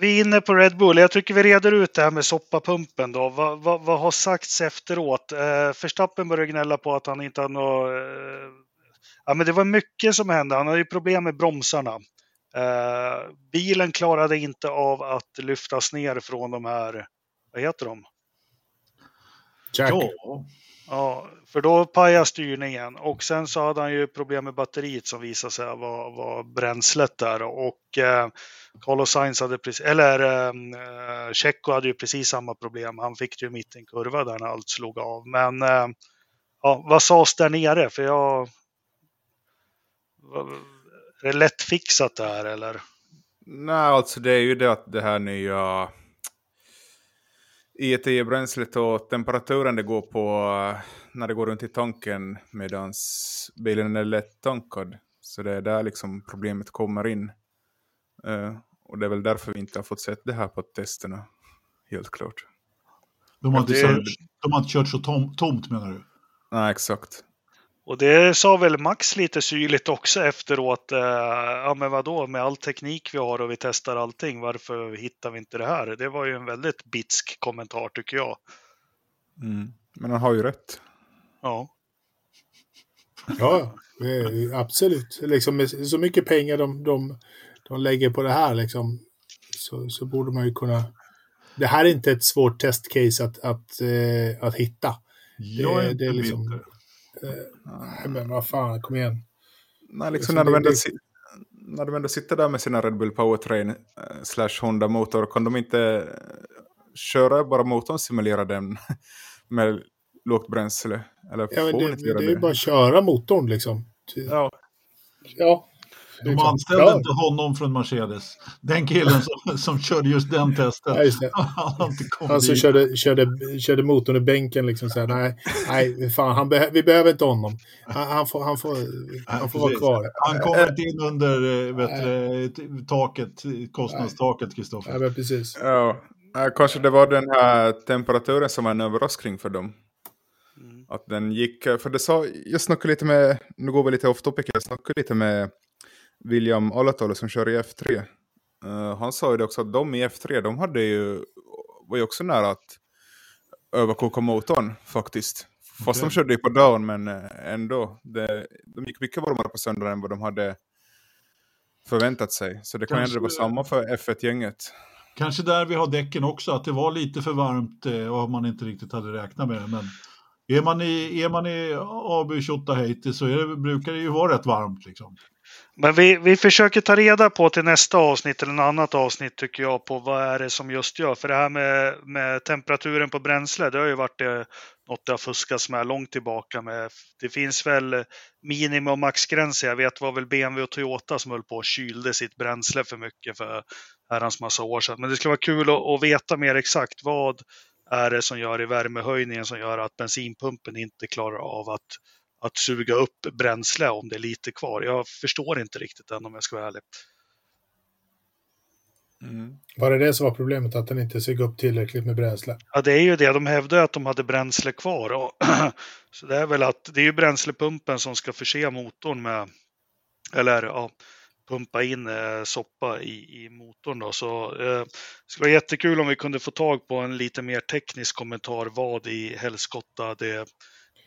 vi är inne på Red Bull. Jag tycker vi reder ut det här med soppapumpen då. Vad, vad, vad har sagts efteråt? Eh, Förstappen började gnälla på att han inte hade något... Eh, ja, men det var mycket som hände. Han hade ju problem med bromsarna. Eh, bilen klarade inte av att lyftas ner från de här, vad heter de? Jack. Ja. ja, för då pajade styrningen och sen så hade han ju problem med batteriet som visade sig vara var bränslet där och eh, Carlos Sainz hade precis, eller eh, Checo hade ju precis samma problem. Han fick ju mitt i en kurva där när allt slog av. Men eh, ja, vad sades där nere? För jag... Är det lättfixat det här eller? Nej, alltså det är ju det att det här nya IET-bränslet och temperaturen det går på när det går runt i tanken medan bilen är lätt tankad. Så det är där liksom problemet kommer in. Uh, och det är väl därför vi inte har fått sett det här på testerna. Helt klart. De har inte, det... de har inte kört så tom, tomt menar du? Nej, exakt. Och det sa väl Max lite syrligt också efteråt. Eh, ja men vadå, med all teknik vi har och vi testar allting, varför hittar vi inte det här? Det var ju en väldigt bitsk kommentar tycker jag. Mm. Men han har ju rätt. Ja. Ja, absolut. Liksom, med så mycket pengar de, de, de lägger på det här liksom, så, så borde man ju kunna... Det här är inte ett svårt testcase att, att, eh, att hitta. Jag är Det- inte det är liksom- bitter. Nej, men vad fan, kom igen. Nej, liksom Liksom när, de ändå, när de ändå sitter där med sina Red Bull Powertrain eh, slash Honda motor, kan de inte eh, köra bara motorn simulera den [LAUGHS] med lågt bränsle? Eller Ja, men får det, det, göra det är ju bara att köra motorn liksom. Ja, Ja. De Liksom, anställde klar. inte honom från Mercedes. Den killen som, som körde just den testen. Ja, just det. [LAUGHS] Han som dit. körde, körde, körde motorn i bänken liksom så här, nej, nej, fan, han beh- vi behöver inte honom. Han, han får, han får, han får vara kvar. Han kommer inte in under eh, vet, t- taket, kostnadstaket, Kristoffer. Ja, precis. ja. Eh, kanske det var den här temperaturen som var en överraskning för dem. Mm. Att den gick, för det sa, jag snackade lite med, nu går vi lite off topic, jag snackade lite med William Alatalo som kör i F3. Eh, han sa ju det också att de i F3, de hade ju, var ju också nära att överkoka motorn faktiskt. Fast Okej. de körde ju på dagen, men eh, ändå. Det, de gick mycket varmare på söndagen än vad de hade förväntat sig. Så det kan ju ändå vara Kanske- samma för F1-gänget. Kanske där vi har däcken också, att det var lite för varmt eh, och man inte riktigt hade räknat med det. Men är man i, är man i AB 28 Haiti så är det, brukar det ju vara rätt varmt. Liksom. Men vi, vi försöker ta reda på till nästa avsnitt eller något annat avsnitt tycker jag på vad är det som just gör. För det här med, med temperaturen på bränsle, det har ju varit det, något det har fuskats med långt tillbaka med. Det finns väl minimi och maxgränser. Jag vet var väl BMW och Toyota som höll på och kylde sitt bränsle för mycket för herrans massa år sedan. Men det skulle vara kul att, att veta mer exakt vad är det som gör i värmehöjningen som gör att bensinpumpen inte klarar av att att suga upp bränsle om det är lite kvar. Jag förstår inte riktigt än om jag ska vara ärlig. Mm. Var det det som var problemet? Att den inte sög upp tillräckligt med bränsle? Ja, det är ju det. De hävdar ju att de hade bränsle kvar. Och [CLEARS THROAT] så det är väl att det är ju bränslepumpen som ska förse motorn med, eller ja, pumpa in eh, soppa i, i motorn. Då. Så eh, det skulle vara jättekul om vi kunde få tag på en lite mer teknisk kommentar vad i helskotta det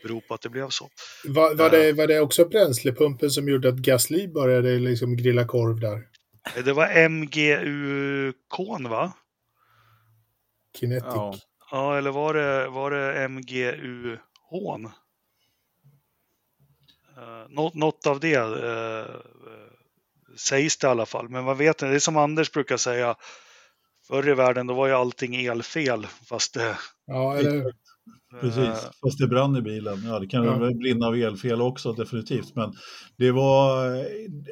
beror på att det blev så. Var, var, det, var det också bränslepumpen som gjorde att Gasly började liksom grilla korv där? Eh, Det var MGU-kon va? Kinetic. Ja. Ja, eller var det, var det MGU-hån? Uh, något, något av det eh, sägs det i alla fall. Men man vet inte, det är som Anders brukar säga. Förr i världen då var ju allting elfel. Fast det... Ja, eller? Precis, eh, fast det brann i bilen. Ja, det kan Ja. väl brinna av elfel också definitivt. Men det var,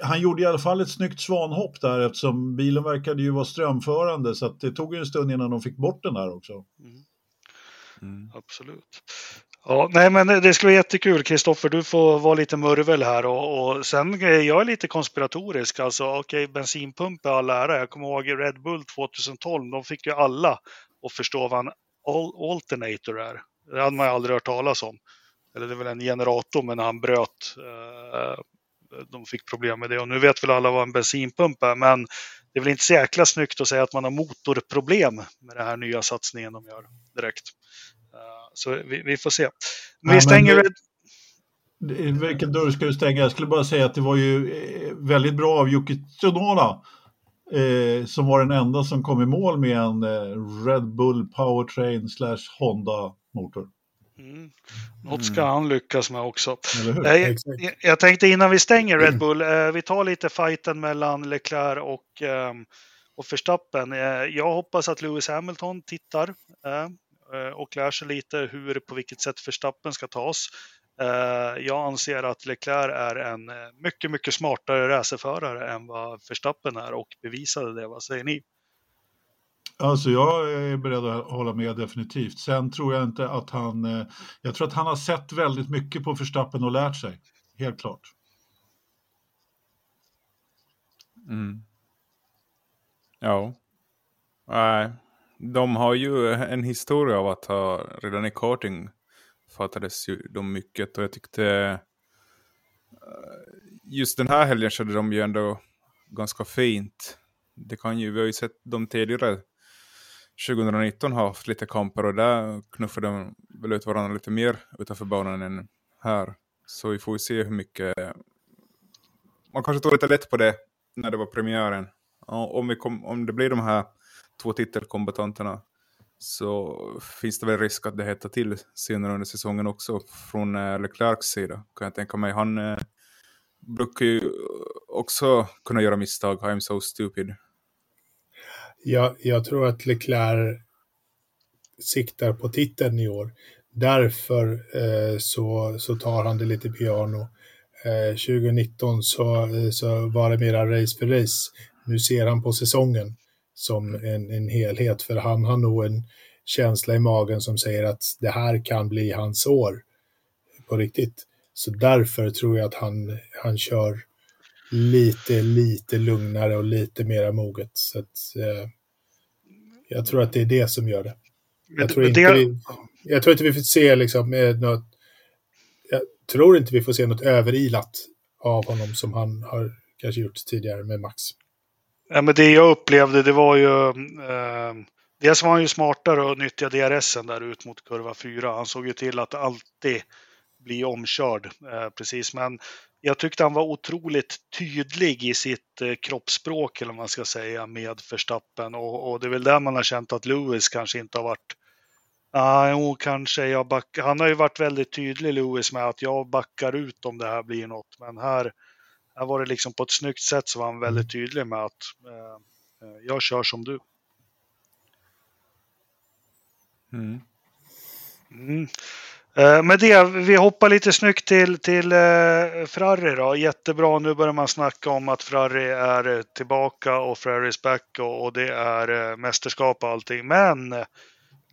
han gjorde i alla fall ett snyggt svanhopp där eftersom bilen verkade ju vara strömförande så att det tog ju en stund innan de fick bort den där också. mm, Mm. absolut. Ja, nej, men det skulle vara jättekul. Kristoffer, du får vara lite murvel här. Och, och sen är jag lite konspiratorisk. Alltså, okej, bensinpump är all ära. Jag kommer ihåg Red Bull 2012. De fick ju alla att förstå vad en al- alternator är. Det hade man ju aldrig hört talas om. Eller det är väl en generator, men han bröt. Eh, de fick problem med det. Och nu vet väl alla vad en bensinpump är. Men det är väl inte så jäkla snyggt att säga att man har motorproblem med den här nya satsningen de gör direkt. Eh, Så vi, vi får se. Men vi stänger men. Det- Vilken dörr ska du stänga? Jag skulle bara säga att det var ju eh, väldigt bra av Yuki Tsunoda eh, som var den enda som kom i mål med en eh, Red Bull Powertrain slash Honda motor. Mm. Något ska han lyckas med också. Eh, Jag, jag- tänkte innan vi stänger Red Bull, eh, vi tar lite fighten mellan Leclerc och, ehm, och Verstappen. Eh, jag hoppas att Lewis Hamilton tittar eh, eh, och lär sig lite hur, på vilket sätt Verstappen ska tas. Eh, jag anser att Leclerc är en eh, mycket, mycket smartare racerförare än vad Verstappen är och bevisade det. Vad säger ni? Alltså jag är beredd att hålla med definitivt. Sen tror jag inte att han... eh, Jag tror att han har sett väldigt mycket på Verstappen och lärt sig. Helt klart. Mm. Ja. Nej. De har ju en historia av att ha, redan i karting fattades ju de mycket och jag tyckte eh, just den här helgen körde de ju ändå ganska fint. Det kan ju, vi har ju sett de tidigare 2019 har haft lite kamper och där knuffade de väl ut varandra lite mer utanför banan än här. Så vi får ju se hur mycket... Man kanske tog lite lätt på det när det var premiären. om, vi kom, om det blir de här två titelkombatanterna så finns det väl risk att det hettar till senare under säsongen också från eh, Leclercs sida. Kan jag tänka mig. Han eh, brukar ju också kunna göra misstag. I'm so stupid. Jag, jag tror att Leclerc siktar på titeln i år. Därför eh, så, så tar han det lite piano. Eh, 2019 så, eh, så var det mera race för race. Nu ser han på säsongen som en, en helhet, för han har nog en känsla i magen som säger att det här kan bli hans år på riktigt. Så därför tror jag att han, han kör lite, lite lugnare och lite mera moget. Så att, eh, jag tror att det är det som gör det. Jag tror inte, vi, jag tror inte vi får se liksom eh, något, jag tror inte vi får se något överilat av honom som han har kanske gjort tidigare med Max. Ja, men det jag upplevde det var ju eh, Dels var han ju smartare och nyttjade DRSen där ut mot kurva 4. Han såg ju till att alltid bli omkörd eh, precis. Men jag tyckte han var otroligt tydlig i sitt eh, kroppsspråk eller vad man ska säga med förstappen och, och, det är väl där man har känt att Lewis kanske inte har varit Ah, jo, kanske jag back... Han har ju varit väldigt tydlig, Lewis, med att jag backar ut om det här blir något. Men här, här var det liksom på ett snyggt sätt så var han väldigt tydlig med att eh, eh jag kör som du. Mm. Mm. Eh, med det, vi hoppar lite snyggt till, till eh, Ferrari då. Jättebra, nu börjar man snacka om att Ferrari är tillbaka och Ferraris back och, och det är eh, mästerskap och allting. Men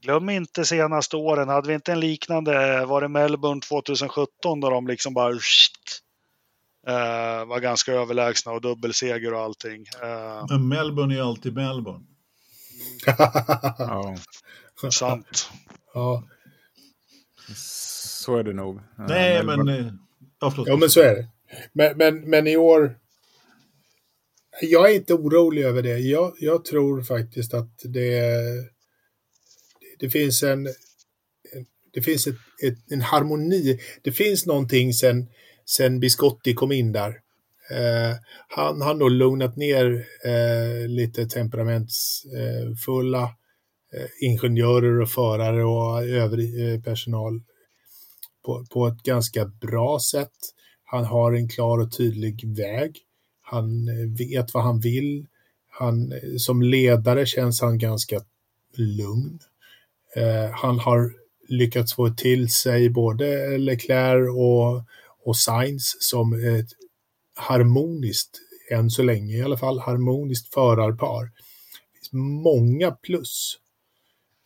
glöm inte senaste åren, hade vi inte en liknande, var det Melbourne 2017 då de liksom bara shit, uh, var ganska överlägsna och dubbelseger och allting. Uh, Men Melbourne är alltid Melbourne. ja. Sant. Ja. Så är det nog. Nej, men... men eh, ja, ja, men så är det. Men, men, men i år... Jag är inte orolig över det. Jag, jag tror faktiskt att det, det finns en, det finns ett, ett, en harmoni. Det finns någonting sen, sen Biscotti kom in där. Eh, han har nog lugnat ner eh, lite temperamentsfulla Eh, ingenjörer och förare och övrig eh, personal på, på ett ganska bra sätt. Han har en klar och tydlig väg. Han eh, vet vad han vill. Han, eh, som ledare känns han ganska lugn. Eh, han har lyckats få till sig både Leclerc och, och Sainz som ett harmoniskt, än så länge i alla fall, harmoniskt förarpar. Det finns många plus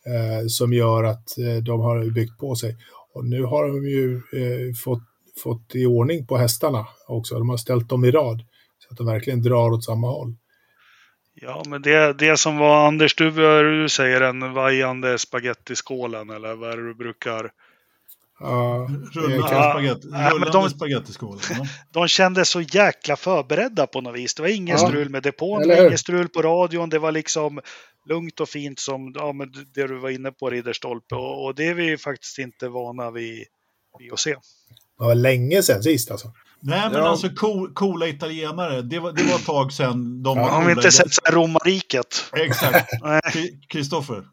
eh, som gör att eh, de har byggt på sig. Och nu har de ju eh, fått, fått i ordning på hästarna också. De har ställt dem i rad så att de verkligen drar åt samma håll. Ja, men det, det som var Anders, du, du säger den vajande spagettiskålen eller vad är det du brukar Uh, rullande ja, spagettiskål. Ja. De kände så jäkla förberedda på något vis. Det var ingen ja. strul med depån, det var ingen strul på radion. Det var liksom lugnt och fint som ja, men det du var inne på, Ridderstolpe. Och, och det är vi faktiskt inte vana vid, vid att se. Det var länge sedan sist alltså. Nej, men ja. alltså cool, coola italienare. Det var, det var ett tag sedan de ja, var. Har vi inte sett romarriket? Exakt. [LAUGHS] Kristoffer?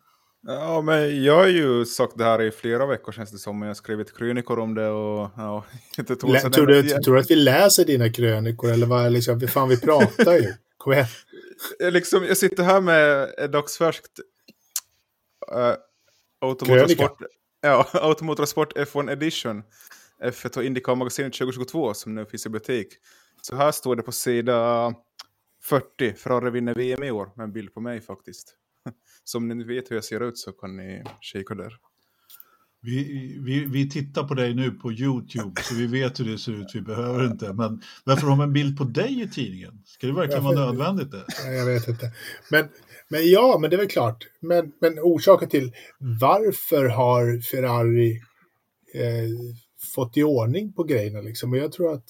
Ja, men jag har ju sagt det här i flera veckor känns det som. Jag har skrivit krönikor om det och ja, [LAUGHS] inte tog Lä, tror, du, tror du att vi läser dina krönikor eller vad liksom, fan vi pratar ju? [LAUGHS] Kom igen. Jag, liksom, jag sitter här med ett dagsfärskt uh, Automotorsport, ja, [LAUGHS] Automotorsport F1 Edition. F1 och Indycar magasinet 2022 som nu finns i butik. Så här står det på sida 40. Ferrari vinner VM i år med en bild på mig faktiskt. Så om ni vet hur jag ser ut så kan ni kika där. Vi, vi, vi tittar på dig nu på YouTube så vi vet hur det ser ut, vi behöver inte. Men varför har man en bild på dig i tidningen? Ska det verkligen vara nödvändigt? Det? Jag vet inte. Men, men ja, men det är väl klart. Men, men orsaken till varför har Ferrari eh, fått i ordning på grejerna liksom? Och jag tror att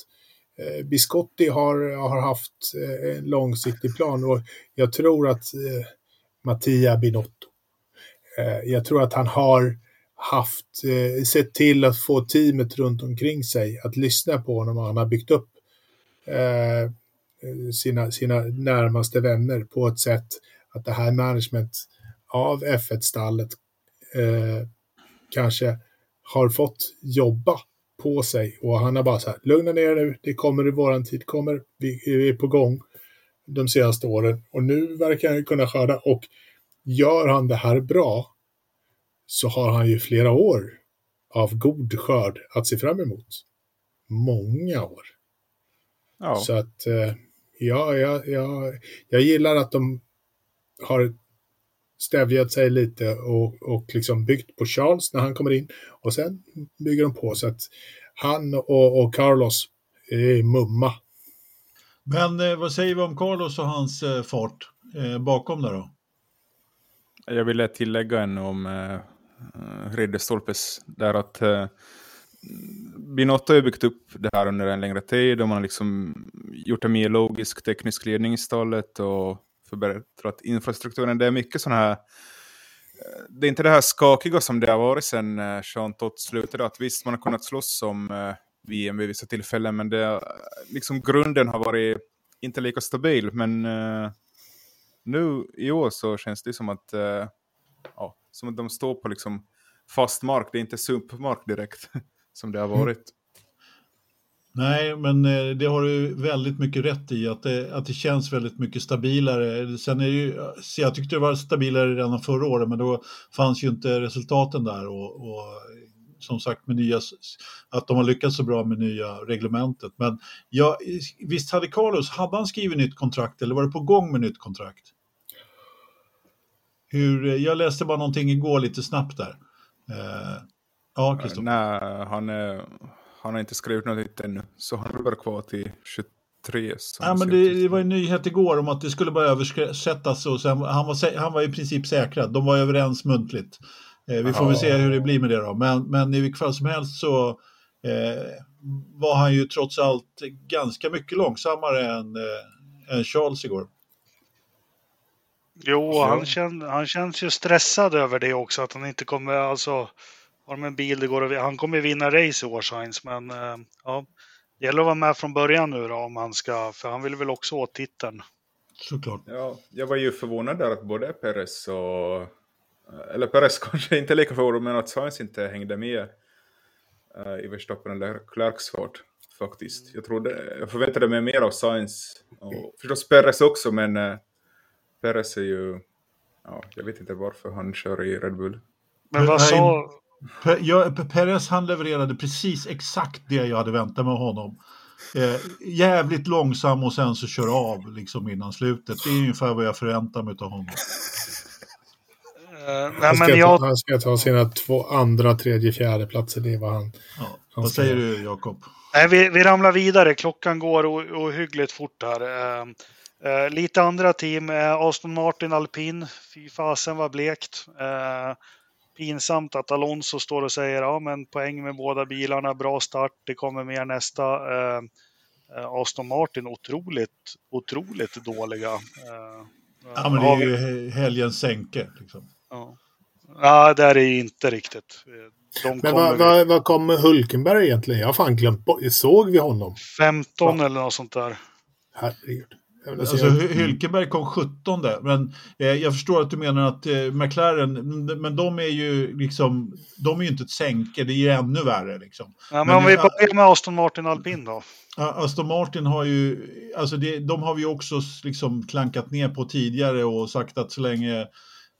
eh, Biscotti har, har haft eh, en långsiktig plan och jag tror att eh, Mattia Binotto. Eh, jag tror att han har, haft, eh, sett till att få teamet runt omkring sig att lyssna på honom och han har byggt upp eh, sina, sina närmaste vänner på ett sätt att det här management av F1-stallet eh, kanske har fått jobba på sig och han har bara så här, lugna ner nu, det kommer i våran tid, kommer, vi är på gång de senaste åren och nu verkar han kunna skörda och gör han det här bra så har han ju flera år av god skörd att se fram emot. Många år. Ja. Så att eh, ja, ja, ja, jag gillar att de har stävjat sig lite och, och liksom byggt på Charles när han kommer in och sen bygger de på så att han och, och Carlos är mumma. Men eh, vad säger vi om Carlos och hans eh, fart eh, bakom där då? Jag ville tillägga en om eh, eh Ridderstolpes där att eh, Binotto har byggt upp det här under en längre tid och man har liksom gjort en mer logisk teknisk ledning i stallet och förbättrat infrastrukturen. Det är mycket sådana här eh, det är inte det här skakiga som det har varit sedan eh, Jean Tott slutade. Att visst, man har kunnat slåss om VM vid vissa tillfällen, men det, liksom grunden har varit inte lika stabil. Men nu i år så känns det som att, ja, som att de står på liksom fast mark. Det är inte sumpmark direkt [LAUGHS] som det har varit. Nej, men eh, det har du väldigt mycket rätt i, att det, att det känns väldigt mycket stabilare. Sen är ju, jag tyckte det var stabilare redan förra året, men då fanns ju inte resultaten där. Och, och som sagt, med nya, att de har lyckats så bra med nya reglementet. Men ja, visst hade Carlos, hade han skrivit nytt kontrakt eller var det på gång med nytt kontrakt? Hur, jag läste bara någonting igår lite snabbt där. Eh, ja, Kristoffer. Nej, han han har inte skrivit något ännu, så han är bara kvar till 23. Ja, men det, det, var en nyhet igår om att det skulle bara översättas och sen, han, var, han var i princip säkrad. De var överens muntligt. Eh, vi får väl se hur det blir med det då. Men, men i vilket fall som helst så eh, var han ju trots allt ganska mycket långsammare än, eh, än Charles igår. Jo, han, känn, han känns ju stressad över det också, att han inte kommer, alltså har de en bil det går att, Han kommer vinna race i Årsheins, men uh, ja, det gäller att vara med från början nu då om han ska, för han vill väl också åt titeln. Såklart. Ja, jag var ju förvånad där att både Perez och, eller Perez [LAUGHS] kanske inte lika förvånad, men att Sainz inte hängde med uh, i Verstappen eller Clarks fart faktiskt. Jag, trodde, jag förväntade mig mer av Sainz och förstås Perez också, men uh, Perez är ju, ja, jag vet inte varför han kör i Red Bull. Men vad sa, Perez han levererade precis exakt det jag hade väntat mig av honom. Eh, jävligt långsam och sen så kör av liksom innan slutet. Det är ungefär vad jag förväntar mig av honom. Uh, han, ska jag... ta, han ska ta sina två andra, tredje, fjärde platser. Det är vad han... Ja, han vad säger du Jakob? Nej, vi, vi ramlar vidare. Klockan går ohyggligt fort här. Uh, uh, lite andra team. Aston Martin Alpin. Fy fasen vad blekt pinsamt att Alonso står och säger ja men poäng med båda bilarna, bra start, det kommer mer nästa. Eh, eh Aston Martin otroligt, otroligt dåliga. Eh, ja men det är ju helgens sänke. Liksom. Ja. ja, det är det inte riktigt. De men vad, vad, vad kom Hulkenberg egentligen? Jag har fan glömt bort. Såg vi honom? 15 Va? eller något sånt där. Herregud. Alltså, Hylkenberg kom 17 men eh, jag förstår att du menar att eh, McLaren, men de är ju liksom, de är ju inte ett sänke, det är ju ännu värre liksom. Ja, men, men om vi börjar med Aston Martin Alpin då? Aston Martin har ju, alltså det, de har vi också liksom klankat ner på tidigare och sagt att så länge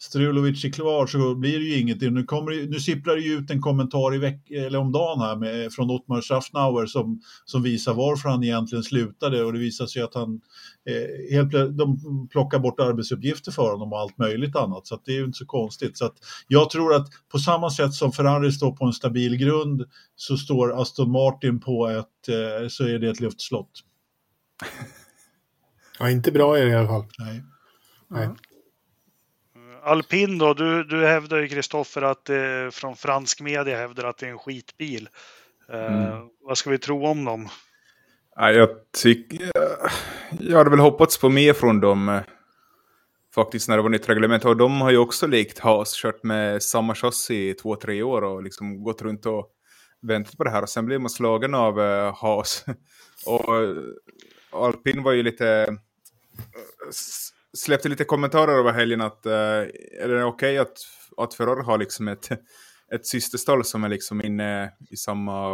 Strulovic är klar så blir det ju inget. Nu, kommer, nu sipprar det ju ut en kommentar i veck, eller om dagen här med, från Ottmar Schaffnauer som, som visar varför han egentligen slutade och det visar sig att han eh, helt, de plockar bort arbetsuppgifter för honom och allt möjligt annat så det är ju inte så konstigt. Så att jag tror att på samma sätt som Ferrari står på en stabil grund så står Aston Martin på ett, eh, så är det ett luftslott. Ja, inte bra är det i alla fall. Nej. Nej. Alpin då, du, du hävdar ju Kristoffer att eh, från fransk media hävdar att det är en skitbil. Eh, mm. Vad ska vi tro om dem? Ja, jag tycker... Jag hade väl hoppats på mer från dem. faktiskt när det var nytt reglement. Och de har ju också likt Haas kört med samma chassi i två, tre år och liksom gått runt och väntat på det här. Och sen blev man slagen av uh, Haas. [LAUGHS] och uh, Alpin var ju lite... Släppte lite kommentarer över helgen att uh, är det okej okay att, att Ferrari har liksom ett, [LAUGHS] ett systerstall som är liksom inne i samma,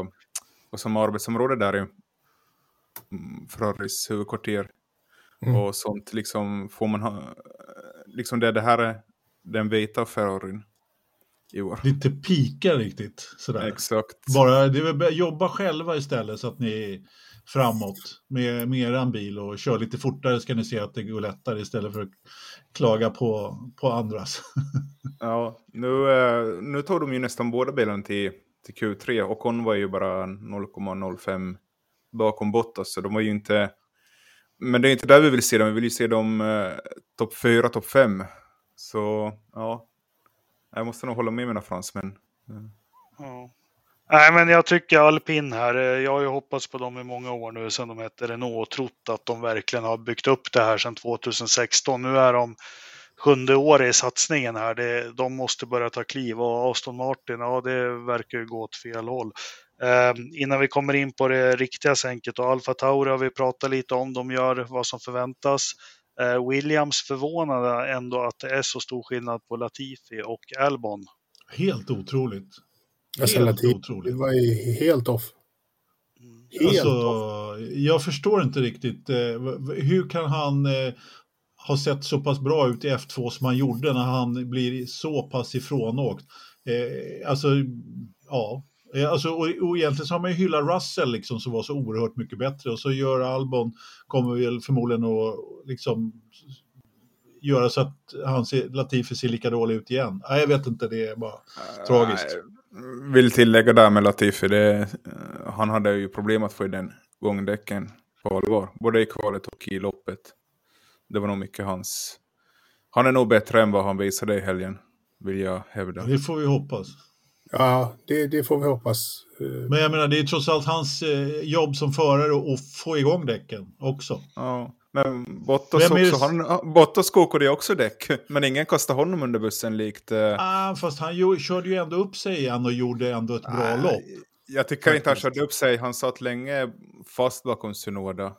och samma arbetsområde där i mm, Ferraris huvudkvarter. Mm. Och sånt liksom får man ha, liksom det, det här är den vita Ferrarin i år. Lite pika riktigt sådär. Exakt. Bara det är jobba själva istället så att ni framåt med, med er bil och kör lite fortare ska ni se att det går lättare istället för att klaga på, på andras. [LAUGHS] ja, nu, eh, nu tog de ju nästan båda bilarna till, till Q3 och hon var ju bara 0,05 bakom Bottas så de var ju inte men det är inte där vi vill se dem, vi vill ju se dem eh, topp 4, topp 5. Så ja, jag måste nog hålla med mina fransmän. Ja. Nej, men jag tycker alpin här. Eh, jag har ju hoppats på dem i många år nu sedan de hette Renault och trott att de verkligen har byggt upp det här sedan 2016. Nu är de sjunde året i satsningen här. Det, de måste börja ta kliv och Aston Martin, ja det verkar ju gå åt fel håll. Eh, innan vi kommer in på det riktiga sänket och Alfa Tauri har vi pratat lite om. De gör vad som förväntas. Eh, Williams förvånade ändå att det är så stor skillnad på Latifi och Albon. Helt otroligt. Alltså, helt otroligt. Det var ju helt off. Mm. Helt alltså, off. Jag förstår inte riktigt. Eh, hur kan han eh, ha sett så pass bra ut i F2 som han gjorde när han blir så pass ifrånåkt? Eh, alltså, ja, alltså, och, och egentligen så har man ju hyllat Russell liksom, som var så oerhört mycket bättre och så gör Albon, kommer väl förmodligen att liksom göra så att han ser, Latifi ser lika dålig ut igen. Nej, jag vet inte, det är bara uh, tragiskt. Jag vill tillägga där med Latifi, det, uh, han hade ju problem att få i den gångdäcken på allvar, både i kvalet och i loppet. Det var nog mycket hans... Han är nog bättre än vad han visade i helgen, vill jag hävda. Det får vi hoppas. Ja, det, det, får vi hoppas. Men jag menar, det är trots allt hans eh, jobb som förare att få igång däcken också. Ja, men Bottas, också, han, Bottas kokade också däck, men ingen kastade honom under bussen likt... Eh... Ah, fast han ju, körde ju ändå upp sig igen och gjorde ändå ett bra ah, lopp. Jag tycker inte han körde upp sig, han satt länge fast bakom Sunoda.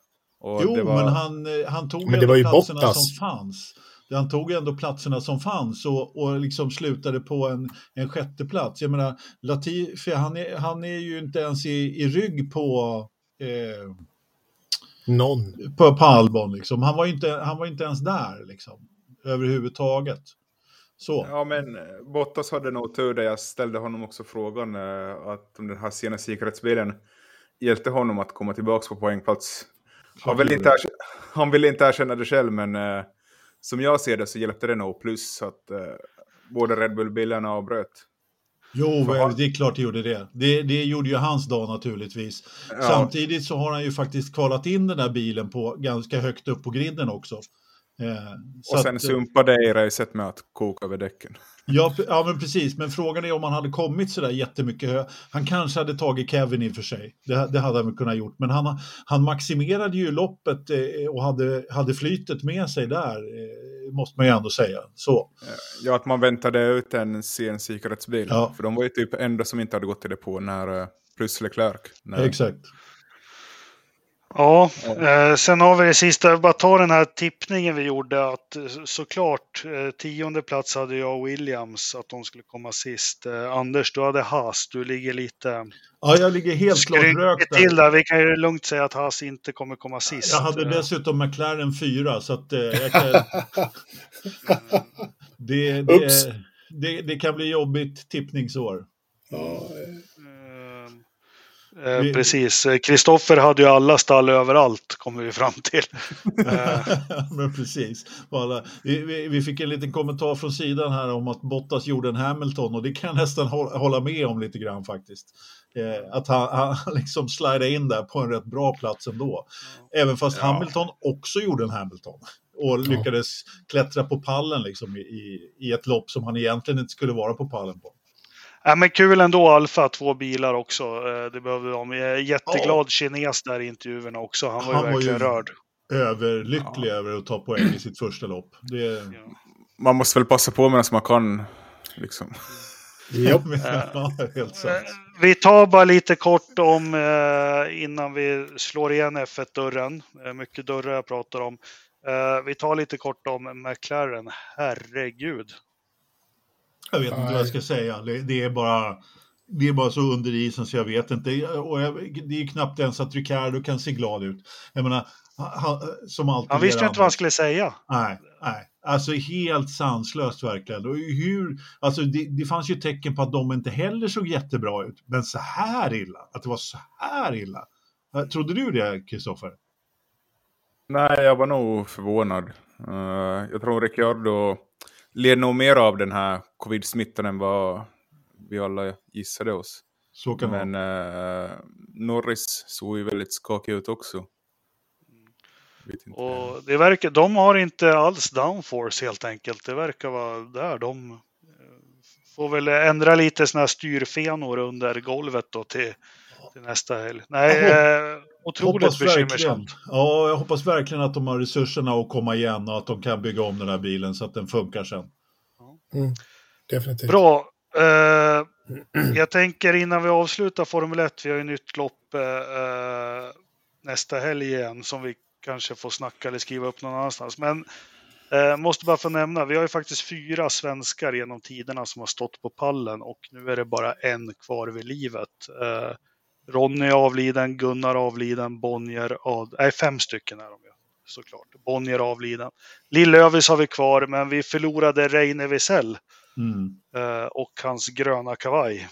jo, var... men han, eh, han tog men det var ju platserna Bottas. som fanns han tog ändå platserna som fanns och, och liksom slutade på en, en sjätte plats. Jag menar, Latifi, han är, han är ju inte ens i, i rygg på eh, någon. På, på Albon liksom. Han var inte, han var inte ens där liksom, överhuvudtaget. Så. Ja, men eh, Bottas hade nog tur där jag ställde honom också frågan eh, att om den här sena säkerhetsbilen hjälpte honom att komma tillbaka på poängplats. Han vill inte, han vill inte erkänna det själv, men eh, som jag ser det så hjälpte det nog plus att eh, både Red Bull-bilarna avbröt. Jo, han... det är klart det gjorde det. det. Det gjorde ju hans dag naturligtvis. Ja. Samtidigt så har han ju faktiskt kvalat in den där bilen på ganska högt upp på griden också. Eh, och sen att, sumpade i racet med att koka över däcken. [LAUGHS] Ja, ja, men precis. Men frågan är om han hade kommit så där jättemycket hö. Han kanske hade tagit Kevin i och för sig. Det, det hade han väl kunnat gjort. Men han, han maximerade ju loppet eh, och hade, hade flytet med sig där. Eh, måste man ju ändå säga. Så. Ja, att man väntade ut en sen säkerhetsbil. Ja. För de var ju typ enda som inte hade gått till depå när, plus Leclerc. När, Exakt. Ja, eh, sen har vi det sista, bara ta den här tippningen vi gjorde att eh, såklart eh, tionde plats hade jag och Williams att de skulle komma sist. Eh, Anders, du hade Haas, du ligger lite... Ja, jag ligger helt klart rökt till där. Vi kan ju lugnt säga att Haas inte kommer komma sist. Jag hade dessutom McLaren 4 så att eh, kan... [LAUGHS] det, det, det, det, kan bli jobbigt tippningsår. Ja, Eh. Precis, Kristoffer hade ju alla stall överallt, kommer vi fram till. [LAUGHS] Eh. Men precis. Vi, vi, vi, fick en liten kommentar från sidan här om att Bottas gjorde en Hamilton och det kan jag nästan hålla med om lite grann faktiskt. Eh, att han, han liksom slidade in där på en rätt bra plats ändå. Även fast ja. Hamilton också gjorde en Hamilton och lyckades ja. klättra på pallen liksom i, i ett lopp som han egentligen inte skulle vara på pallen på. Ja, men kul ändå Alfa, två bilar också. Eh, det behöver de. Jag är jätteglad ja. kines där i intervjuerna också. Han var ju han verkligen var ju, rörd. överlycklig över att ta poäng i sitt första lopp. Det... Ja. Man måste väl passa på medan man kan. Liksom. Japp. [LAUGHS] ja, helt sant. Eh, Vi tar bara lite kort om eh, innan vi slår igen F1-dörren. Eh, mycket dörrar jag pratar om. Eh, vi tar lite kort om McLaren. Herregud. Jag vet inte vad jag ska säga. Det, det, är bara, det är bara så under isen så jag vet inte. Och jag, det är ju knappt ens att Ricardo kan se glad ut. Jag menar, han, som alltid. Han visste ju inte vad han skulle säga. Nej, nej. Alltså helt sanslöst verkligen. Och hur, alltså det, det fanns ju tecken på att de inte heller såg jättebra ut. Men så här illa, att det var så här illa. Eh, Trodde du det, Kristoffer? Nej, jag var nog förvånad. Eh, jag tror Ricciardo led nog mer av den här covid-smittan än vad vi alla gissade oss. Så kan Men eh, Norris såg ju väldigt skakig ut också. Och det verkar, de har inte alls downforce helt enkelt. Det verkar vara där. De eh, får väl ändra lite såna här styrfenor under golvet då till, till nästa helg. Nej, eh, otroligt bekymmersamt. Ja, jag hoppas verkligen att de har resurserna att komma igen och att de kan bygga om den här bilen så att den funkar sen. Mm, definitivt. Bra. Eh, [CLEARS THROAT] jag tänker innan vi avslutar Formel 1, vi har ju nytt lopp eh, eh, nästa helg igen som vi kanske får snacka eller skriva upp någon annanstans. Men eh, måste bara få nämna, vi har ju faktiskt fyra svenskar genom tiderna som har stått på pallen och nu är det bara en kvar vid livet. Eh, Ronny är avliden, Gunnar avliden, Bonnier av... Nej, fem stycken är de ju såklart. Bonnier avliden. Lill-Övis har vi kvar, men vi förlorade Reine Wiesel Mm. eh, och hans gröna kavaj.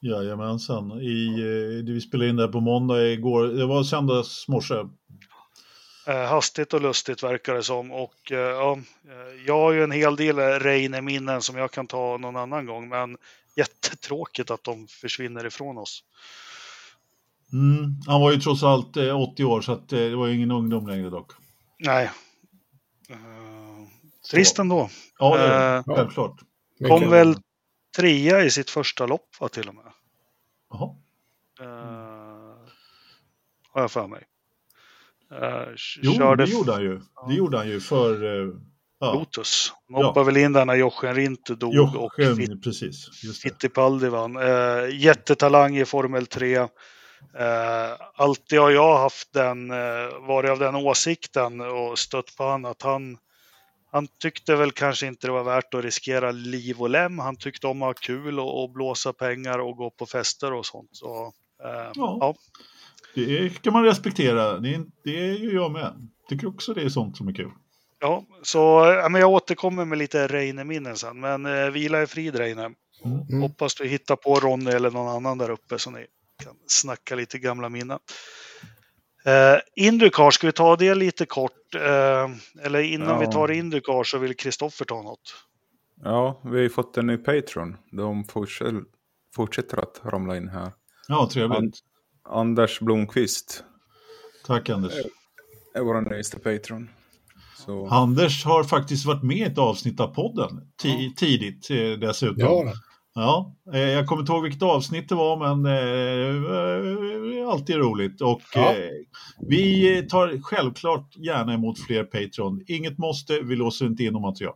Jajamensan. I, eh, det vi spelade in där på måndag igår, det var söndags morse. Eh, hastigt och lustigt verkar det som. Och eh, ja, jag har ju en hel del Reine-minnen som jag kan ta någon annan gång. Men jättetråkigt att de försvinner ifrån oss. Mm. Han var ju trots allt eh, 80 år så att, eh, det var ju ingen ungdom längre dock. Nej. Eh, trist ändå. Ja, det är. Eh, självklart. Kom Mycket- väl trea i sitt första lopp va, till och med. Jaha. Eh, har jag för mig. Eh, Jo, körde det gjorde han ju. Det gjorde han ju för... eh, Ja, Lotus. De hoppade väl in där när Jochen Rintu dog och Jochen, Fit- precis. Just det. Fittipaldi vann. Eh, jättetalang i Formel 3. Eh, alltid har jag haft den, eh, varit av den åsikten och stött på han att han, han tyckte väl kanske inte det var värt att riskera liv och lem. Han tyckte om att ha kul och, och blåsa pengar och gå på fester och sånt. Så, eh, Ja. ja. Det kan man respektera. Det är, det är ju jag med. Tycker också det är sånt som är kul. Ja, så ja, men jag återkommer med lite Reine-minnen sen. Men eh, vila i frid Reine. Mm. Hoppas du hittar på Ronny eller någon annan där uppe så ni kan snacka lite gamla minnen. Eh, Indycar, ska vi ta det lite kort? Eh, eller innan Ja. vi tar Indycar så vill Kristoffer ta något. Ja, vi har ju fått en ny Patreon. De fortsätter, att ramla in här. Ja, trevligt. And- Anders Blomqvist Tack Anders. är vår nyaste Patreon. Så, Anders har faktiskt varit med i ett avsnitt av podden. Ti- Tidigt eh, dessutom. Ja, Ja, eh, jag kommer inte ihåg vilket avsnitt det var, men eh, eh, alltid roligt. Och Ja. vi tar självklart gärna emot fler Patreon. Inget måste, vi låser inte in något material.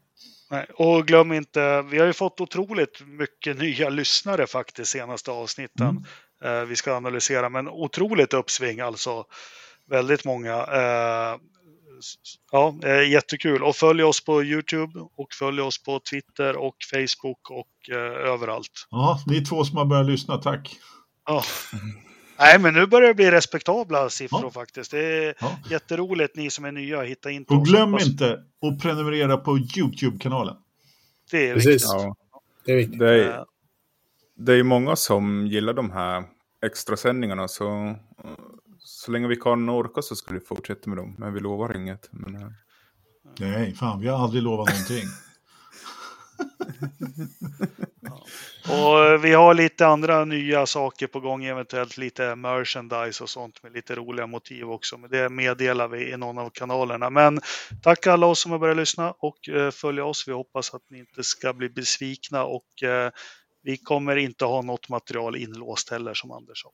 Nej, och glöm inte, vi har ju fått otroligt mycket nya lyssnare faktiskt senaste avsnitten. Eh, vi ska analysera, men otroligt uppsving alltså. Väldigt många. Ja, eh, jättekul. Och följ oss på Youtube och följ oss på Twitter och Facebook och eh, överallt. Ja, ni är två som har börjat lyssna, tack. Ja. Nej, men nu börjar det bli respektabla siffror Ja. faktiskt. Det är Ja. jätteroligt ni som är nya, hitta in på Och oss. glöm Hoppas- inte att prenumerera på YouTube-kanalen. Det är Precis. viktigt. ja, det är viktigt. det, är, det är ju många som gillar de här extra sändningarna så så länge vi kan och orkar så ska vi fortsätta med dem. Men vi lovar inget. Men, eh, Nej, fan, vi har aldrig lovat någonting. [LAUGHS] Och eh, vi har lite andra nya saker på gång, eventuellt lite merchandise och sånt med lite roliga motiv också. Men det meddelar vi i någon av kanalerna. Men tack alla oss som har börjat lyssna och eh, följa oss. Vi hoppas att ni inte ska bli besvikna och vi kommer inte ha något material inlåst heller som Anders sa.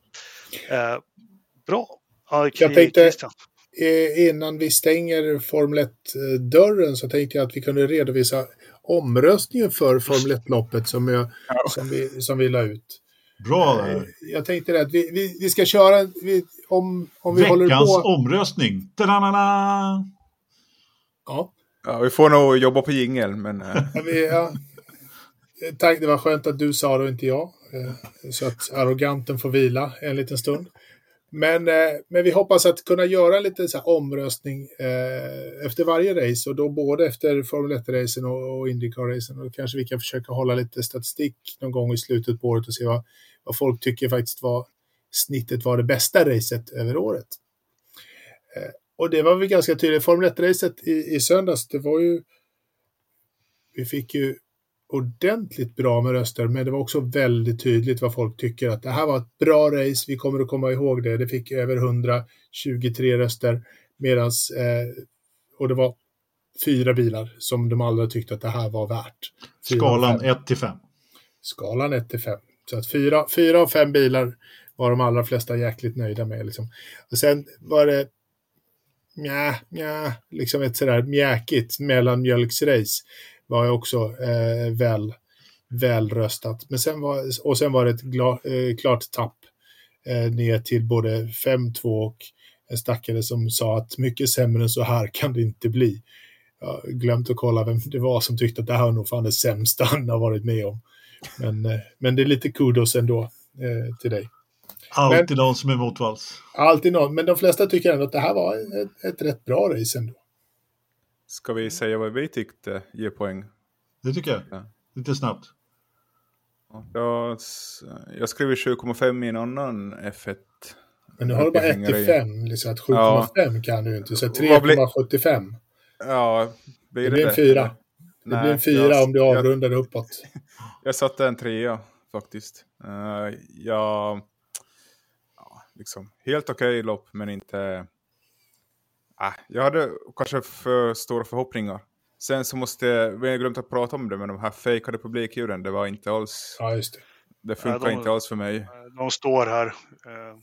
Bra. Ja, Jag tänkte- eh, innan vi stänger Formel 1-dörren så tänkte jag att vi kunde redovisa omröstningen för Formel 1-loppet som, jag, som, vi, som vi la ut. Bra där. Jag tänkte det att vi, vi, vi ska köra, vi, om, om vi Veckans håller på... omröstning. Ta-da-da-da! Ja, Ja, vi får nog jobba på jingel, men... eh, vi, ja. Tack, det var skönt att du sa det och inte jag. Eh, Så att arroganten får vila en liten stund. Men, eh, men vi hoppas att kunna göra en liten så här omröstning eh, efter varje race och då både efter Formel 1-racen och, och Indycar-racen. Och kanske vi kan försöka hålla lite statistik någon gång i slutet på året och se vad, vad folk tycker faktiskt var snittet var det bästa racet över året. Eh, och det var väl ganska tydligt. Formel 1-racet i, i söndags, det var ju... Vi fick ju ordentligt bra med röster, men det var också väldigt tydligt vad folk tycker att det här var ett bra race, vi kommer att komma ihåg det. Det fick över 123 röster, medans, eh, och det var fyra bilar som de alla tyckte att det här var värt. Fyra Skalan fem. 1 till 5. Skalan 1 till 5. Så att fyra, fyra av fem bilar var de allra flesta jäkligt nöjda med. Liksom. Och sen var det nja, nja, liksom ett sådär mjäkigt mellanmjölksrace var ju också eh, väl, väl röstat. Men sen var, och sen var det ett gla, eh, klart tapp eh, ner till både 5-2 och en stackare som sa att mycket sämre än så här kan det inte bli. Jag har glömt att kolla vem det var som tyckte att det här var nog fan det sämsta [LAUGHS] han har varit med om. Men, eh, men det är lite kudos ändå eh, till dig. Alltid någon som är motvalls. Alltid någon, men de flesta tycker ändå att det här var ett, ett rätt bra race ändå. Ska vi säga vad vi tyckte ger poäng? Det tycker jag. Ja. Lite snabbt. Jag, jag skriver 7,5 i en annan F1. Men nu har du bara Det 1 hänger till i. 5, liksom att 7,5 kan du inte, så Vad blir- 3,75. Ja, blir Det blir en fyra. Det Nej, blir en fyra jag- om du jag- avrundar uppåt. Jag satte en trea faktiskt. Uh, jag... Ja, liksom, helt okej lopp, men inte... Ah, jag hade kanske för stora förhoppningar. Sen så måste jag, vi har glömt att prata om det, men de här fejkade publikljuden, det var inte alls... Ja, just det. Det funkar de- inte alls för mig. Eh, De står här. Eh,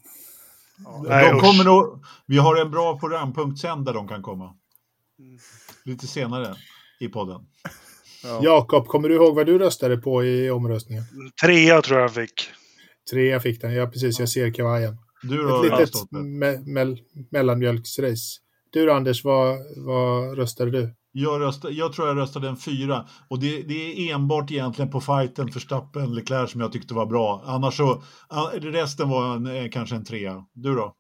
ja, nej, De kommer nog, vi har en bra programpunkt sen där de kan komma. Mm. Lite senare i podden. Ja. Jakob, kommer du ihåg vad du röstade på i omröstningen? Trea tror jag fick. Trea fick den, ja precis, jag ser kavajen. Du då, Ett litet me- mell- mellanmjölksrace. Du då, Anders, vad, vad röstade du? Jag, röstade, jag tror jag röstade en fyra. Och det, det är enbart egentligen på fighten för Stappen Leclerc som jag tyckte var bra. Annars så, resten var en, eh, kanske en trea. Du då?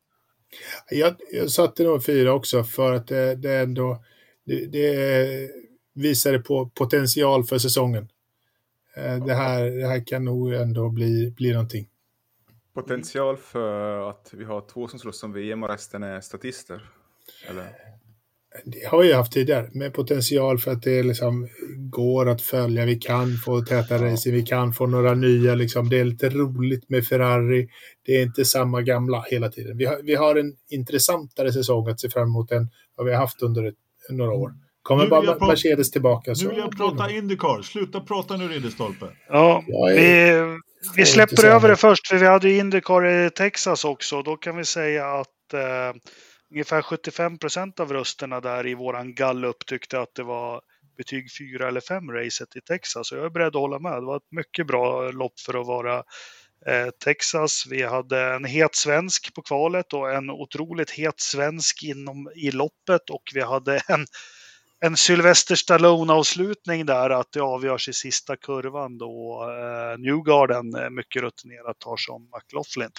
Jag, jag satte nog fyra också för att det, det ändå det, det visade på potential för säsongen. Eh, Det här, det här kan nog ändå bli, bli någonting. Potential för att vi har två som slåss om VM och resten är statister. Eller? Det har vi haft tidigare, med potential för att det liksom går att följa. Vi kan få täta racing, vi kan få några nya. Liksom. Det är lite roligt med Ferrari. Det är inte samma gamla hela tiden. Vi har, vi har en intressantare säsong att se fram emot än vad vi har haft under ett, några år. Kommer jag bara prata- Mercedes tillbaka så... Nu vill jag prata Indycar. Sluta prata nu Ridderstolpe. Ja, Jag är- vi, vi släpper över det först, för vi hade ju Indycar i Texas också. Då kan vi säga att eh, ungefär 75 procent av rösterna där i våran gallup tyckte att det var betyg 4 eller 5 racet i Texas. Så jag är beredd att hålla med. Det var ett mycket bra lopp för att vara eh, Texas. Vi hade en het svensk på kvalet och en otroligt het svensk inom, i loppet och vi hade en en Sylvester Stallone-avslutning där att det avgörs i sista kurvan då eh, Newgarden, eh, mycket rutinerat, tar som McLaughlin.